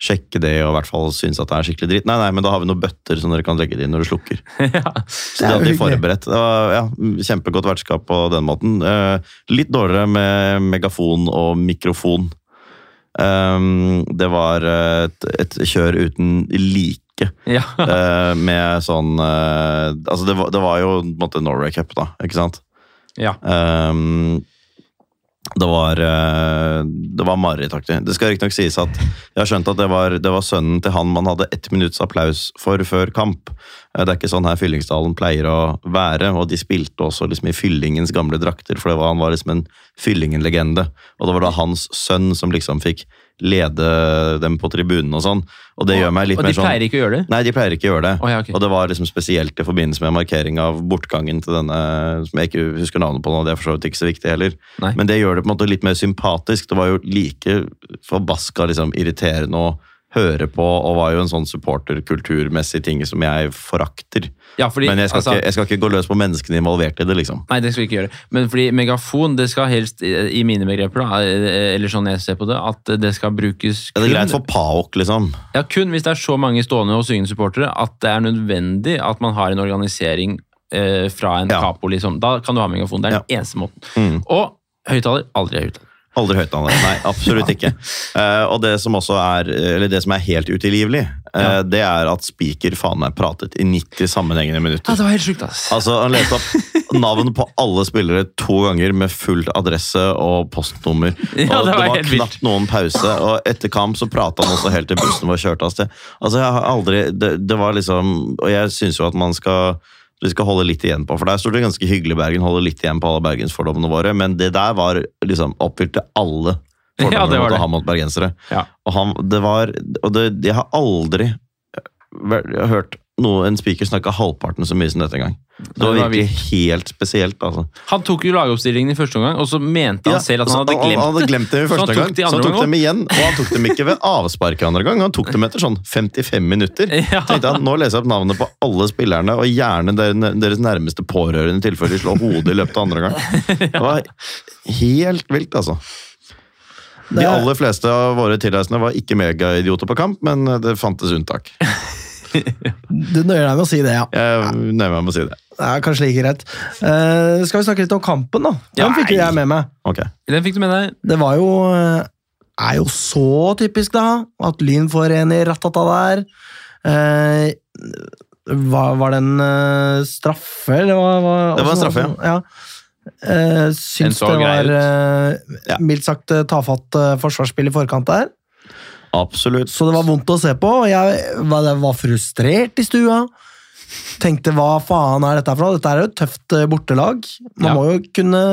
sjekke det og i hvert fall synes at det er skikkelig dritt. Nei, nei, men da har vi noen bøtter som dere kan legge det inn når du slukker.
ja.
Så det hadde de forberedt. Det var ja, Kjempegodt vertskap på den måten. Eh, litt dårligere med megafon og mikrofon. Um, det var et, et kjør uten like.
ja.
uh, med sånn uh, Altså, det var, det var jo på en måte Norway Cup, da, ikke sant?
ja.
Ehm, det var uh, Det var marerittaktig. Det skal riktignok sies at jeg har skjønt at det var, det var sønnen til han man hadde ett minutts applaus for før kamp. Eh, Det er ikke sånn her Fyllingsdalen pleier å være, og de spilte også liksom i Fyllingens gamle drakter, for var, han var liksom en Fyllingen-legende. Og det var da hans sønn som liksom fikk lede dem på tribunen og sånn. Og det gjør meg litt
Og de
sånn
pleier ikke å gjøre det?
Nei, de pleier ikke å gjøre det.
Oh, ja, okay.
Og det var liksom spesielt i forbindelse med markering av bortgangen til denne, som jeg ikke husker navnet på nå, det er for så vidt ikke så viktig heller.
Nei.
Men det gjør det på en måte litt mer sympatisk. Det var jo like forbaska liksom, irriterende å høre på, og var jo en sånn supporterkulturmessig ting som jeg forakter.
Ja, fordi,
Men jeg skal,
altså,
ikke, jeg skal ikke gå løs på menneskene involvert i det, liksom.
Nei, det skal vi ikke gjøre. Men fordi megafon, det skal helst, i mine begreper, da, eller sånn jeg ser på det, at det skal brukes
Er det greit for PAOK, liksom?
ja, kun hvis det er så mange stående og syngende supportere at det er nødvendig at man har en organisering eh, fra en
Ja.
capo, liksom. Da kan du ha megafon. Det er den eneste måten.
Mm.
Og høyttaler, aldri høyttaler.
Aldri høyttaler. Nei, absolutt ikke. Uh, og det som også er, eller det som er helt utilgivelig, uh,
Ja.
det er at Spiker faen meg pratet i 90 sammenhengende minutter.
Ja, det var helt sjukt, ass.
Altså, Han leste opp navn på alle spillere to ganger med full adresse og postnummer.
Ja,
og
det
det
var
var
helt vilt.
knapt noen pause. Og etter kamp så prata han også helt til bussen var kjørt av sted. Altså, jeg har aldri, det, det var liksom Og jeg syns jo at man skal vi skal holde litt igjen på, for der står det ganske hyggelig Bergen, holde litt igjen på alle bergensfordommene våre, men det der var liksom oppfylte alle alle
Ja, det var det.
mot bergensere.
Ja.
Og han, det var Og det, jeg har aldri hørt noe, en spiker snakka halvparten så mye som dette engang. Det var
det
virkelig helt spesielt, altså.
Han tok jo lagoppstillingen i første omgang, og så mente han selv at han hadde glemt
han hadde glemt det. i
Så han
første
tok
gang, så han tok
gang
dem igjen. Og han tok dem ikke ved avspark andre gang, han tok dem etter sånn 55 minutter.
Ja.
Tenkte han, Nå leser jeg opp navnet på alle spillerne, og gjerne deres nærmeste pårørende i tilfelle de slår hodet i løpet av andre gang. Det var helt vilt, altså. De
er-
aller fleste av våre tilreisende var ikke megaidioter på kamp, men det fantes unntak.
Du nøyer deg med å si det, ja.
Jeg nøyer meg med å si det.
Det er kanskje like greit. Uh, skal vi snakke litt om kampen, da? Den fikk jo jeg med meg.
Okay.
Den fikk du med deg.
Det var jo eh, er jo så typisk, da. At Lyn får en i ratata der. Eh, var, var det en uh, straffe, eller hva? hva-
Det var en straffe,
ja. Eh, syns det var
ut.
eh, mildt sagt tafatt uh, forsvarsspill i forkant der.
Absolutt.
Så det var vondt å se på. Jeg var, var frustrert i stua. Tenkte hva faen er dette for noe? Dette er jo et tøft eh, bortelag. Man
Ja.
må jo kunne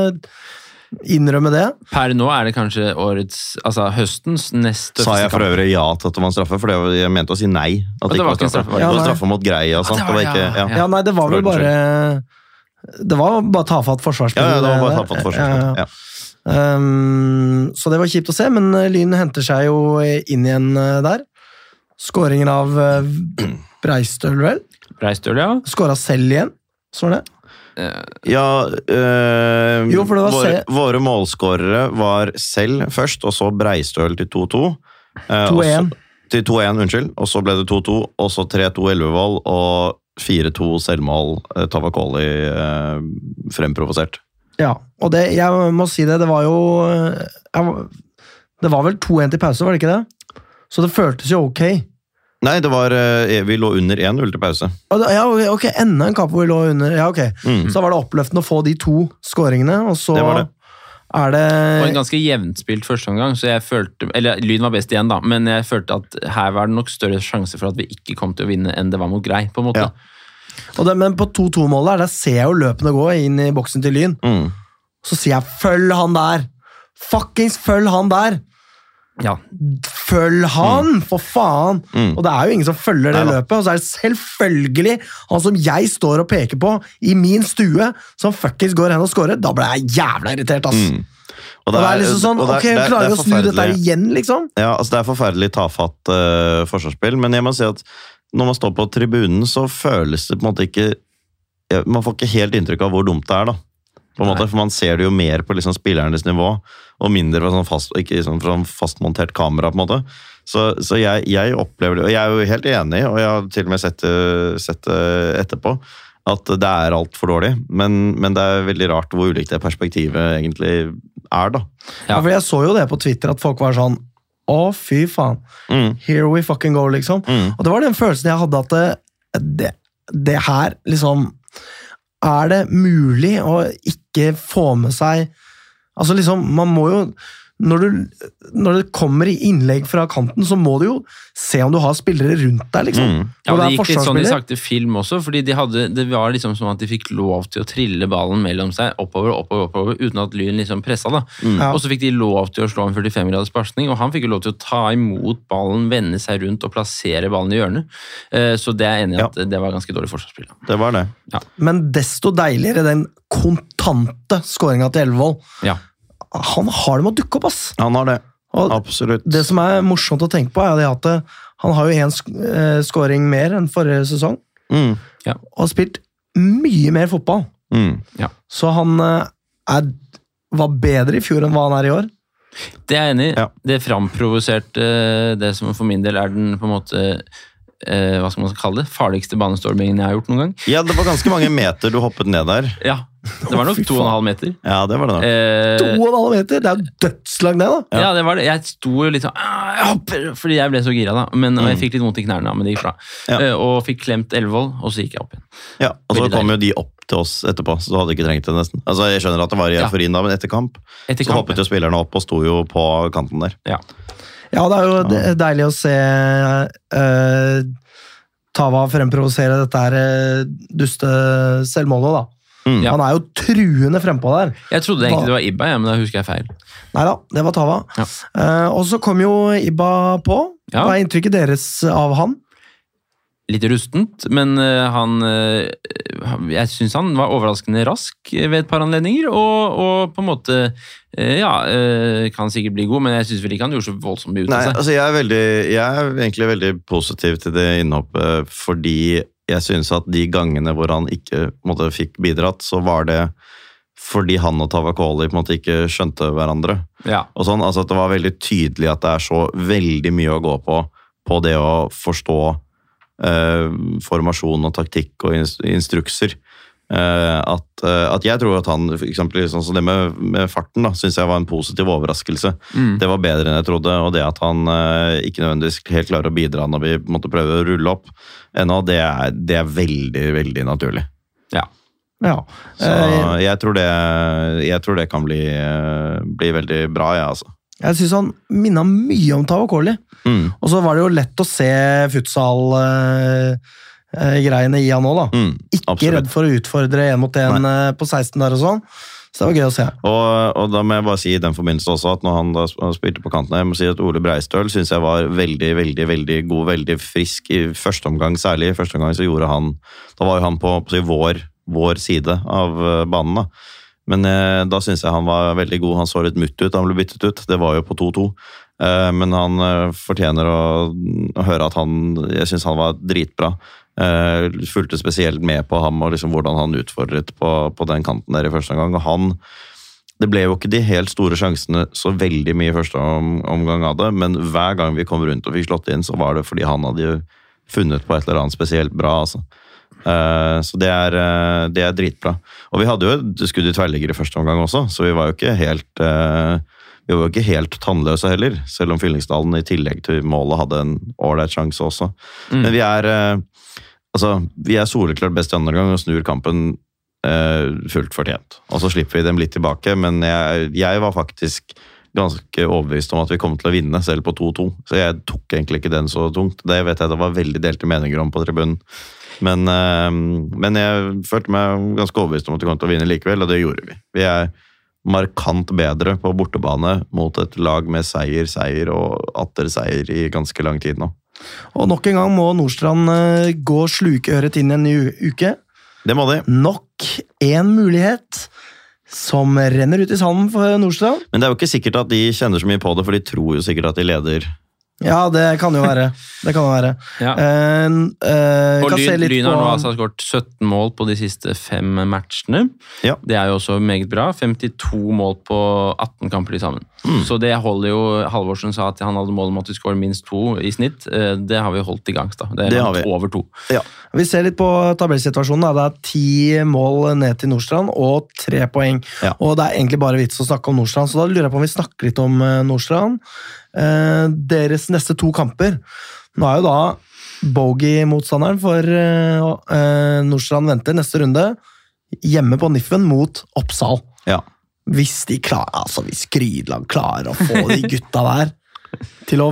innrømme det.
Per nå er det kanskje årets, altså høstens nest
Sa jeg for øvrig ja til at det var en straffe, for det var, jeg mente å si nei. At
det
det ikke
var
var straffe. Det var
Ja,
straffe mot Greia og sånt.
det
Det
var
ikke,
ja.
ja.
Ja, nei, det var vel bare Det var bare tafatt forsvarsspill.
Ja, ja, det var bare tafatt forsvarsspill.
Ja, ja. Um, så det var kjipt å se, men eh, Lyn henter seg jo inn igjen eh, der. Skåringen av uh, Breistøl, vel?
Breistøl, ja.
Skåra selv igjen, står det.
Ja, øh,
Jo, for det var
våre, våre målskårere var selv først, og så Breistøl til 2-2. Eh, og så-
2-1.
Til 2-1, unnskyld. Og så ble det 2-2, og så 3-2 Elvevold, og 4-2 selvmål eh, Tavakoli øh, fremprovosert.
Ja, og det, jeg må si det, det var jo eh, jeg, Det var vel 2-1 til pause, var det ikke det? Så det føltes jo ok.
Nei, det var eh, Vi lå under 1-0 til pause.
Ja, ok, enda en kamp hvor vi lå under. Ja, ok.
Mm.
Så var det oppløftende å få de to skåringene, og så
Det var det.
er
Det var en ganske jevnspilt første omgang, så jeg følte Eller Lyn var best igjen, da, men jeg følte at her var det nok større sjanse for at vi ikke kom til å vinne enn det var mot Grei, på en måte.
Ja.
og det, Men på 2-2-målet her, der ser jeg jo løpene gå inn i boksen til Lyn.
Mm.
Så sier jeg 'følg han der'! Fuckings følg han der!
Ja.
Følg han, for faen!
Mm.
Og det er jo ingen som følger det
Neida.
løpet. Og så er det selvfølgelig han som jeg står og peker på i min stue, som fuckings går hen og scorer. Da ble jeg jævla irritert, ass.
Mm.
Og det er liksom sånn,
og det er-
ok,
det er-
klarer
det er
å snu dette igjen, liksom?
Ja, altså Det er forferdelig tafatt uh, forsvarsspill, men jeg må si at når man står på tribunen, så føles det på en måte ikke Man får ikke helt inntrykk av hvor dumt det er, da. På en måte,
Nei.
for Man ser det jo mer på liksom spillernes nivå, og mindre fra sånn fast, ikke sånn fra fastmontert kamera. på en måte. Så, så jeg, jeg opplever det, og jeg er jo helt enig, og jeg har til og med sett det, sett det etterpå, at det er altfor dårlig. Men, men det er veldig rart hvor ulikt det perspektivet egentlig er, da.
Ja.
Ja. for jeg så jo det på Twitter, at folk var sånn Å, fy faen.
Mm,
Here we fucking go, liksom.
mm.
Og det var den følelsen jeg hadde at det, det, det her, liksom Er det mulig å ikke få med seg Altså, liksom, man må jo når, du, når det kommer i innlegg fra kanten, så må du jo se om du har spillere rundt deg, liksom.
Mm.
Ja,
det
det gikk litt sånn i sakte film også, fordi de hadde, det var liksom som at de fikk lov til å trille ballen mellom seg oppover og oppover, oppover, uten at Lyn liksom pressa. da.
Ja.
Og så fikk de lov til å slå en 45 graders pasning, og han fikk jo lov til å ta imot ballen, vende seg rundt og plassere ballen i hjørnet. Eh, Så det er jeg enig i at det var ganske dårlig forsvarsspill.
Det var det.
Men desto deiligere den kontante skåringa til Elvevold.
Ja.
Han har det med å dukke opp, ass!
Han har det.
Og
Absolutt.
det som er morsomt å tenke på, er at eh, han har jo én sk eh, scoring mer enn forrige sesong,
Mm,
og har spilt mye mer fotball.
mm.
Så han eh, er, var bedre i fjor enn hva han er i år.
Det er jeg enig i.
Ja.
Det framprovoserte det som for min del er den på en måte eh, hva skal man kalle det, farligste banestormingen jeg har gjort noen gang.
Ja, det var ganske mange meter du hoppet ned der.
Ja, Det var nok
Fy
to og en halv meter.
Ja, det var det nok.
Eh,
To og en halv meter! Det er jo dødslangt ned, da!
ja. det var det. Jeg sto jo litt sånn «Ah, jeg hopper, Fordi jeg ble så gira, da. Men, og jeg fikk litt vondt i knærne, men det gikk bra.
Ja.
Eh, og fikk klemt Elvevold, og så gikk jeg opp igjen.
Ja, Og så kom jo de opp til oss etterpå, så du hadde ikke trengt det nesten. Altså, Jeg skjønner at det var i
Ja.
euforien da, men etter kamp
Etter
så hoppet jo spillerne opp og sto jo på kanten der.
ja.
Ja, det er jo de- deilig å se uh, Tava fremprovosere dette her eh, duste selvmålet, da.
Mm.
Han er jo truende frempå der.
Jeg trodde egentlig det var Ibba, ja, men da husker jeg feil.
Nei da, det var Tava.
Ja.
Uh, og så kom jo Ibba på.
Ja.
Hva er inntrykket deres av han?
Litt rustent, men eh, han eh, Jeg syns han var overraskende rask ved et par anledninger, og, og på en måte eh, Ja, kan sikkert bli god, men jeg syns vel ikke han gjorde så voldsomt mye ut av seg.
altså jeg er, veldig, jeg er egentlig veldig positiv til det innhoppet, fordi jeg synes at de gangene hvor han ikke måte, fikk bidratt, så var det fordi han og Tavakoli på en måte ikke skjønte hverandre.
Ja.
og sånn, altså at Det var veldig tydelig at det er så veldig mye å gå på på det å forstå formasjon og taktikk og instrukser. Eh, at, eh, at jeg tror at han, for eksempel sånn som det med, med farten, da, syns jeg var en positiv overraskelse.
Mm.
Det var bedre enn jeg trodde, og det at han eh, ikke nødvendigvis helt klarer å bidra når vi måtte prøve å rulle opp ennå, det er, det er veldig, veldig naturlig.
Ja.
Ja.
Så
Eh,
jeg, tror det, jeg tror det kan bli, eh, bli veldig bra, jeg, altså.
jeg syns han minna mye om Tavakoli.
Mm,
Og så var det jo lett å se futsal-greiene i han òg, da.
mm,
Ikke redd for å utfordre én mot én eh, på 16 der og sånn. Så det var gøy å se.
Og, og da må jeg bare si i den forbindelse også at når han da sp- spilte på kanten, jeg må si at Ole Breistøl synes jeg var veldig veldig, veldig god, veldig frisk i første omgang særlig. I første omgang så gjorde han Da var jo han på, på vår, vår side av eh, banen. da. Men eh, da syns jeg han var veldig god. Han så litt mutt ut han ble byttet ut. Det var jo på 2-2. Eh, men han eh, fortjener å, høre at han Jeg syns han var dritbra. Eh, fulgte spesielt med på ham og liksom hvordan han utfordret på, på den kanten der i første omgang. Og han Det ble jo ikke de helt store sjansene så veldig mye i første omgang av det, men hver gang vi kom rundt og fikk slått inn, så var det fordi han hadde jo funnet på et eller annet spesielt bra. altså. Så det er, det er dritbra. Og vi hadde jo skudd i tverrligger i første omgang også, så vi var jo ikke helt vi var ikke helt tannløse heller, selv om Fyllingsdalen i tillegg til målet hadde en ålreit sjanse også.
Mm.
Men vi er eh, altså, vi er soleklart best i andre gang og snur kampen eh, fullt fortjent. Og så slipper vi dem litt tilbake, men jeg, jeg var faktisk ganske overbevist om at vi kom til å vinne, selv på 2-2. Så jeg tok egentlig ikke den så tungt. Det vet jeg det var veldig delte meninger om på tribunen. Men, eh, men jeg følte meg ganske overbevist om at vi kom til å vinne likevel, og det gjorde vi. Vi er markant bedre på bortebane mot et lag med seier, seier og atter seier i ganske lang tid nå.
Og nok en gang må Nordstrand eh, gå slukøret inn en ny uke.
Det må de.
Nok en mulighet som renner ut i sanden for Nordstrand.
Men det er jo ikke sikkert at de kjenner så mye på det, for de tror jo sikkert at de leder.
Ja, det kan jo være. Det kan jo være.
Ja.
uh, uh,
Og Lyn, Lyn har nå altså skåret 17 mål på de siste fem matchene.
Ja.
Det er jo også meget bra. 52 mål på 18 kamper til sammen.
Mm.
Så det holder jo Halvorsen sa at han hadde mål om at vi skårer minst to i snitt. Eh, Det har vi holdt i gang. da. Det er
Det har vi.
over to.
Vi ser litt på tabellsituasjonen. Det er ti mål ned til Nordstrand og tre poeng.
Ja.
Og det er egentlig bare vits å snakke om Nordstrand, så da lurer jeg på om vi snakker litt om Nordstrand. Eh, deres neste to kamper Nå er jo da bogey-motstanderen for eh, eh, Nordstrand venter neste runde hjemme på Niffen mot Oppsal.
Ja.
Hvis de klarer, altså hvis Grydland klarer å få de gutta der til å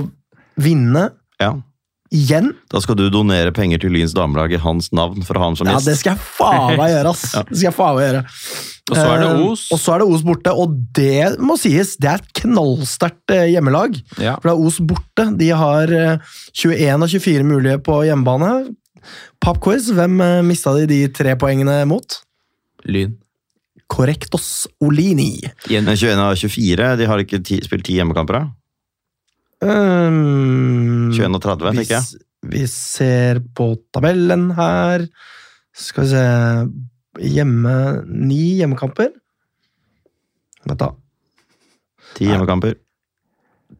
vinne
ja.
Igjen
Da skal du donere penger til Lyns damelag i hans navn for å ha ham som
Ja, det skal jeg faen meg gjøre, ass! Det skal jeg faen meg gjøre.
Og så er det
Os.
Os.
og så er det Os borte, og det må sies, det er et knallsterkt eh, hjemmelag.
Ja.
For det er Os borte. De har eh, 21 av 24 mulige på hjemmebane. Popquiz, hvem eh, mista de de tre poengene mot?
Lyn.
Correctos Olini.
Men 21 av 24, de har ikke ti, spilt ti hjemmekamper? da?
Um,
21 og 30, tenker jeg.
vi ser på tabellen her. Skal vi se Hjemme Ni hjemmekamper. Vent, da.
Ti hjemmekamper.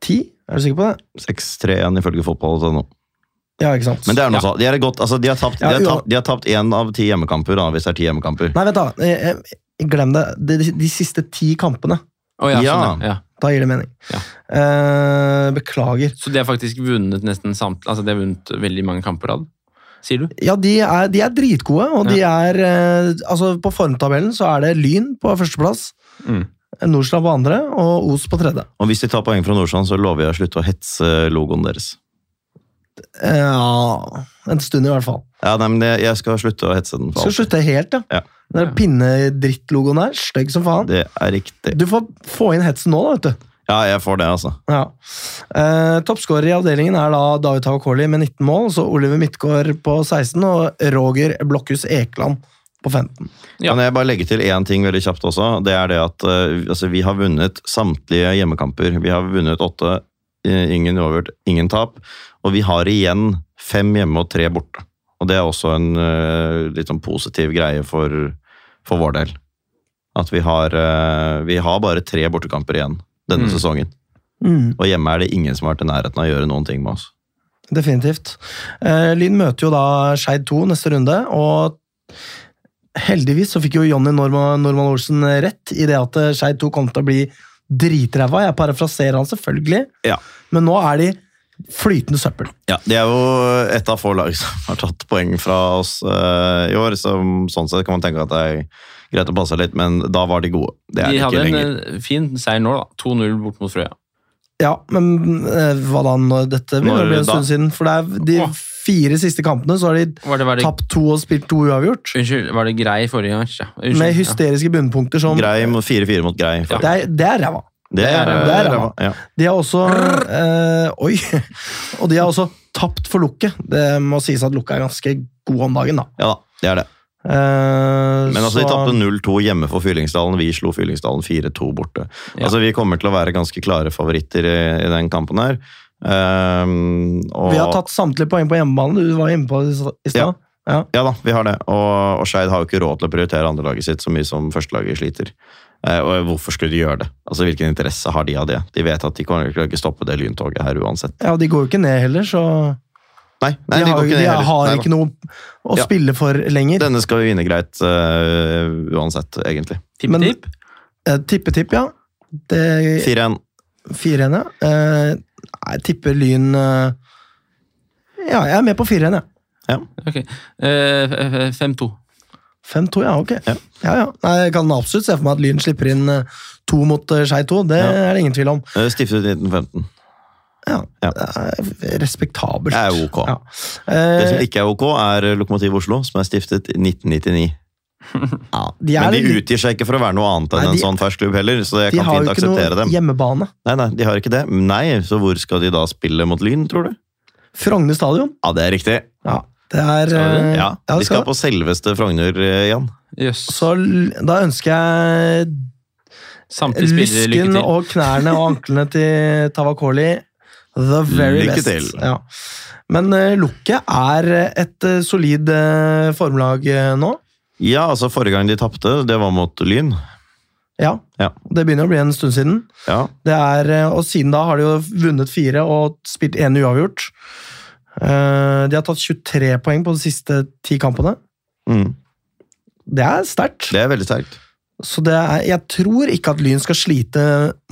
Ti? Er du sikker på det?
6-3-1 ifølge fotball.no.
Ja, ikke sant?
Men det er noe
Ja.
så. De, er godt, altså, de har tapt
Ja,
de har de har én av ti hjemmekamper, da, hvis det er ti hjemmekamper.
Nei, vent, da. Eh, eh, Glem det. De, de, de siste ti kampene.
Oh, ja,
Ja.
sånn, ja. Ja.
Da gir det mening.
Ja.
Eh, beklager.
Så de har faktisk vunnet nesten samt, altså de har vunnet veldig mange kamper av sier du?
Ja, de er, de er dritgode, og de er eh, Altså, på formtabellen så er det Lyn på førsteplass,
Mm.
Nordstrand på andre og Os på tredje.
Og hvis de tar poeng fra Nordstrand, så lover jeg å slutte å hetse logoen deres.
Eh, ja En stund, i hvert fall.
Ja, nei, men Jeg skal slutte å hetse den. for
Skal slutte helt, ja.
Ja.
Den ja. pinnedrittlogoen der, stygg som faen.
Det er riktig.
Du får få inn hetsen nå, da, vet du.
Ja, jeg får det, altså.
Ja. Eh, Toppskårer i avdelingen er da David Tavakoli med 19 mål, så Oliver Midtgaard på 16 og Roger Blokhus Ekeland på 15.
Ja.
Kan jeg bare legge til én ting veldig kjapt også? Det er det at eh, altså, vi har vunnet samtlige hjemmekamper. Vi har vunnet åtte, eh, ingen uavgjort, ingen tap. Og vi har igjen fem hjemme og tre borte. Og det er også en uh, litt sånn positiv greie for, for vår del. At vi har, uh, vi har bare tre bortekamper igjen denne
Mm.
sesongen.
Mm,
Og hjemme er det ingen som har vært i nærheten av å gjøre noen ting med oss.
definitivt. Uh, Lyn møter jo da Skeid 2 neste runde, og Heldigvis så fikk jo Jonny Norman, Norman Olsen rett i det at Skeid 2 kom til å bli dritræva. Jeg parafraserer han selvfølgelig,
Ja.
men nå er de flytende søppel.
Ja, De er jo et av få lag som har tatt poeng fra oss uh, i år. Så sånn sett kan man tenke at det er greit å passe litt, men da var de gode. Det er
De hadde en
lenger.
eh, fin seier nå, da. 2-0 bort mot Frøya.
Ja, men uh, hva da når dette når det
Når
en
da?
stund siden? For det er de
Åh.
fire siste kampene så har de
Var det, var det,
tapt to og spilt to uavgjort.
unnskyld, var det grei forrige gang? Ja. Unnskyld,
Med
ja.
hysteriske bunnpunkter som
Grei mot 4-4 mot Grei.
Det er, det er ræva.
Det er,
det er
ræva.
ræva.
Ja.
De har også eh, Oi! Og de har også tapt for Lukket. Det må sies at Lukket er ganske god om dagen, da.
ja det er det.
Eh,
Men altså, de
så-
tapte 0-2 hjemme for Fyllingsdalen. Vi slo Fyllingsdalen 4-2 borte.
Ja.
Altså, Vi kommer til å være ganske klare favoritter i, i den kampen her. Ehm, og,
Vi har tatt samtlige poeng på hjemmebane. Du var inne på det i stad. Ja.
Ja da, vi har det. Og, og Skeid har jo ikke råd til å prioritere andrelaget sitt så mye som førstelaget sliter. Eh, og hvorfor skulle de gjøre det? Altså, Hvilken interesse har de av det? De vet at de kan ikke stoppe det lyntoget her uansett.
ja, og de går jo ikke ned heller, så
Nei, nei
de,
de,
har,
går ikke
de
ned heller.
har
Nei
ikke noe å
Ja.
spille for lenger.
Denne skal vi vinne greit uh, uansett, egentlig.
Tippetipp?
Eh, Tippetipp, ja.
4-1.
4-1, ja. Uh, jeg tipper Lyn uh, Ja, jeg er med på 4-1, jeg. Ja.
Ok. Eh, 5-2.
5-2, ja, ok.
Ja.
Ja, ja. Nei, jeg kan absolutt se for meg at Lyn slipper inn eh, to mot Skei 2. Det er det ingen tvil om.
Eh, Stiftet i 1915.
Ja,
Ja.
Respektabelt.
Det er ok.
Ja.
Det som
Eh,
ikke er ok, er Lokomotiv Oslo, som er stiftet i 1999.
ja, de
Men de utgir seg ikke for å være noe annet enn
Nei, de-
en sånn fersk klubb heller, så jeg kan fint akseptere dem.
de har jo ikke noe hjemmebane.
Nei, nei, de har ikke det. Nei, så hvor skal de da spille mot Lyn, tror du?
Frogner stadion.
Ja, det er riktig.
Ja, det er eh,
Ja, vi skal på selveste Frogner, igjen Jan.
Jøss.
Så da ønsker jeg lysken og knærne og anklene til Tavakoli the very
Lykke
best.
til.
Ja. Men uh, Lukket er et uh, solid uh, formlag uh, nå.
Ja, altså forrige gang de tapte, det var mot Lyn.
Ja.
Ja.
Det begynner å bli en stund siden.
Ja,
Det er, eh, og siden da har de jo vunnet fire og spilt én uavgjort. Eh, De har tatt 23 poeng på de siste ti kampene.
mm.
Det er sterkt.
det er veldig sterkt.
Så det er, jeg tror ikke at Lyn skal slite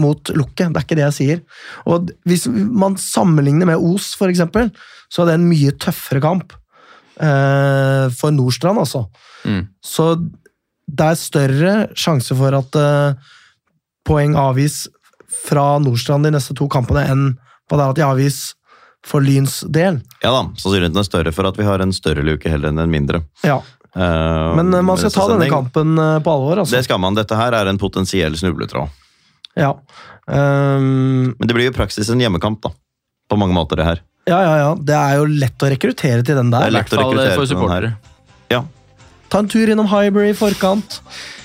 mot Lukket. Det er ikke det jeg sier. Og Hvis man sammenligner med Os, for eksempel, så er det en mye tøffere kamp eh, for Nordstrand, altså.
Mm.
Så det er større sjanse for at eh, poeng avgis fra Nordstrand de neste to kampene enn på det at de avgis for Lyns del.
Ja da, sannsynligheten er større for at vi har en større luke heller enn en mindre.
Ja.
Uh,
Men eh, man skal ta denne kampen eh, på alvor, altså.
Det skal man. Dette her er en potensiell snubletråd.
Ja. Um,
Men det blir jo praksis en hjemmekamp, da. På mange måter, det her.
ja, ja, ja. Det er jo lett å rekruttere til den der.
Det er
I
lett
hvert
å
fall
rekruttere
for
til den her.
supportere.
Ja.
Ta en tur innom Highbury i forkant.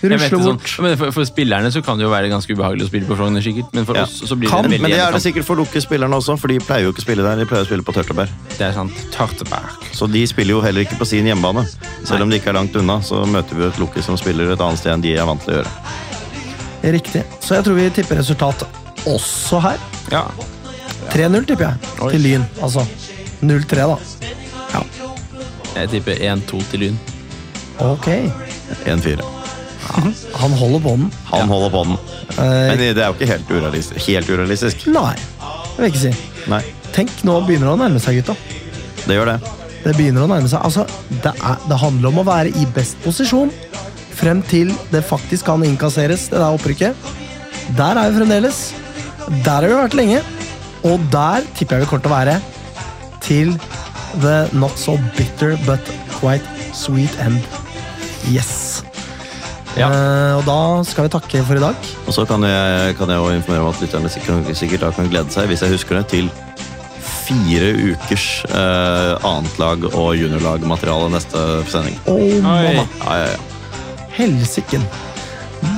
Rusle
bort. sånn, men for, for spillerne så kan det jo være ganske ubehagelig å spille på Frogner, sikkert. Men for
Ja.
oss så blir
Kan,
det en veldig
Men det er det sikkert for lukkespillerne også, for de pleier jo ikke å spille der. De pleier å spille på Tørteberg.
Det er sant. Tørteberg.
Så de spiller jo heller ikke på sin hjemmebane. Selv om de ikke er langt unna, så møter vi et lukke som spiller et annet sted enn de er vant til å gjøre.
Riktig. Så jeg tror vi tipper resultat også her.
Ja.
3-0 tipper jeg.
Oi.
Til Lyn, altså. 0-3, da.
Jeg tipper 1-2 til Lyn.
Ok.
1-4.
Han holder på den.
Han holder på den.
Eh,
Men det er jo ikke helt urealistisk. Helt urealistisk.
nei, det vil jeg ikke si.
Nei,
Tenk, nå begynner det å nærme seg, gutta.
det gjør det.
Det begynner å nærme seg. Altså, det, er, det handler om å være i best posisjon frem til det faktisk kan innkasseres, det der opprykket. Der er vi fremdeles. Der har vi vært lenge. Og der tipper jeg vi kommer til å være til the not so bitter but quite sweet end. Yes.
Ja.
Eh, og da skal vi takke for i dag.
Og så kan jeg, kan jeg også informere om at lytterne sikkert, sikkert da kan glede seg, hvis jeg husker det, til fire ukers eh, annetlag- og juniorlagmateriale neste sending.
Oh, mamma.
Ja, ja, ja.
Helsiken.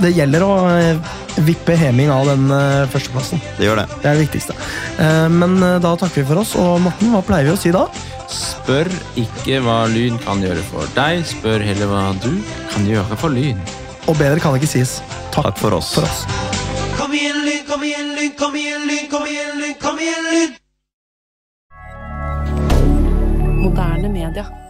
Det gjelder å eh, vippe heming av den eh, førsteplassen.
Det gjør det.
Det er det viktigste. Eh, Men eh, da takker vi for oss. Og Morten, hva pleier vi å si da?
Spør ikke hva Lyn kan gjøre for deg, spør heller hva du kan gjøre for Lyn.
Og bedre kan det ikke sies. Takk,
Takk for oss.
for oss.
Kom igjen, Lyn, kom igjen, Lyn, kom igjen, Lyn, kom igjen, Lyn, kom igjen, Lyn!
Moderne media.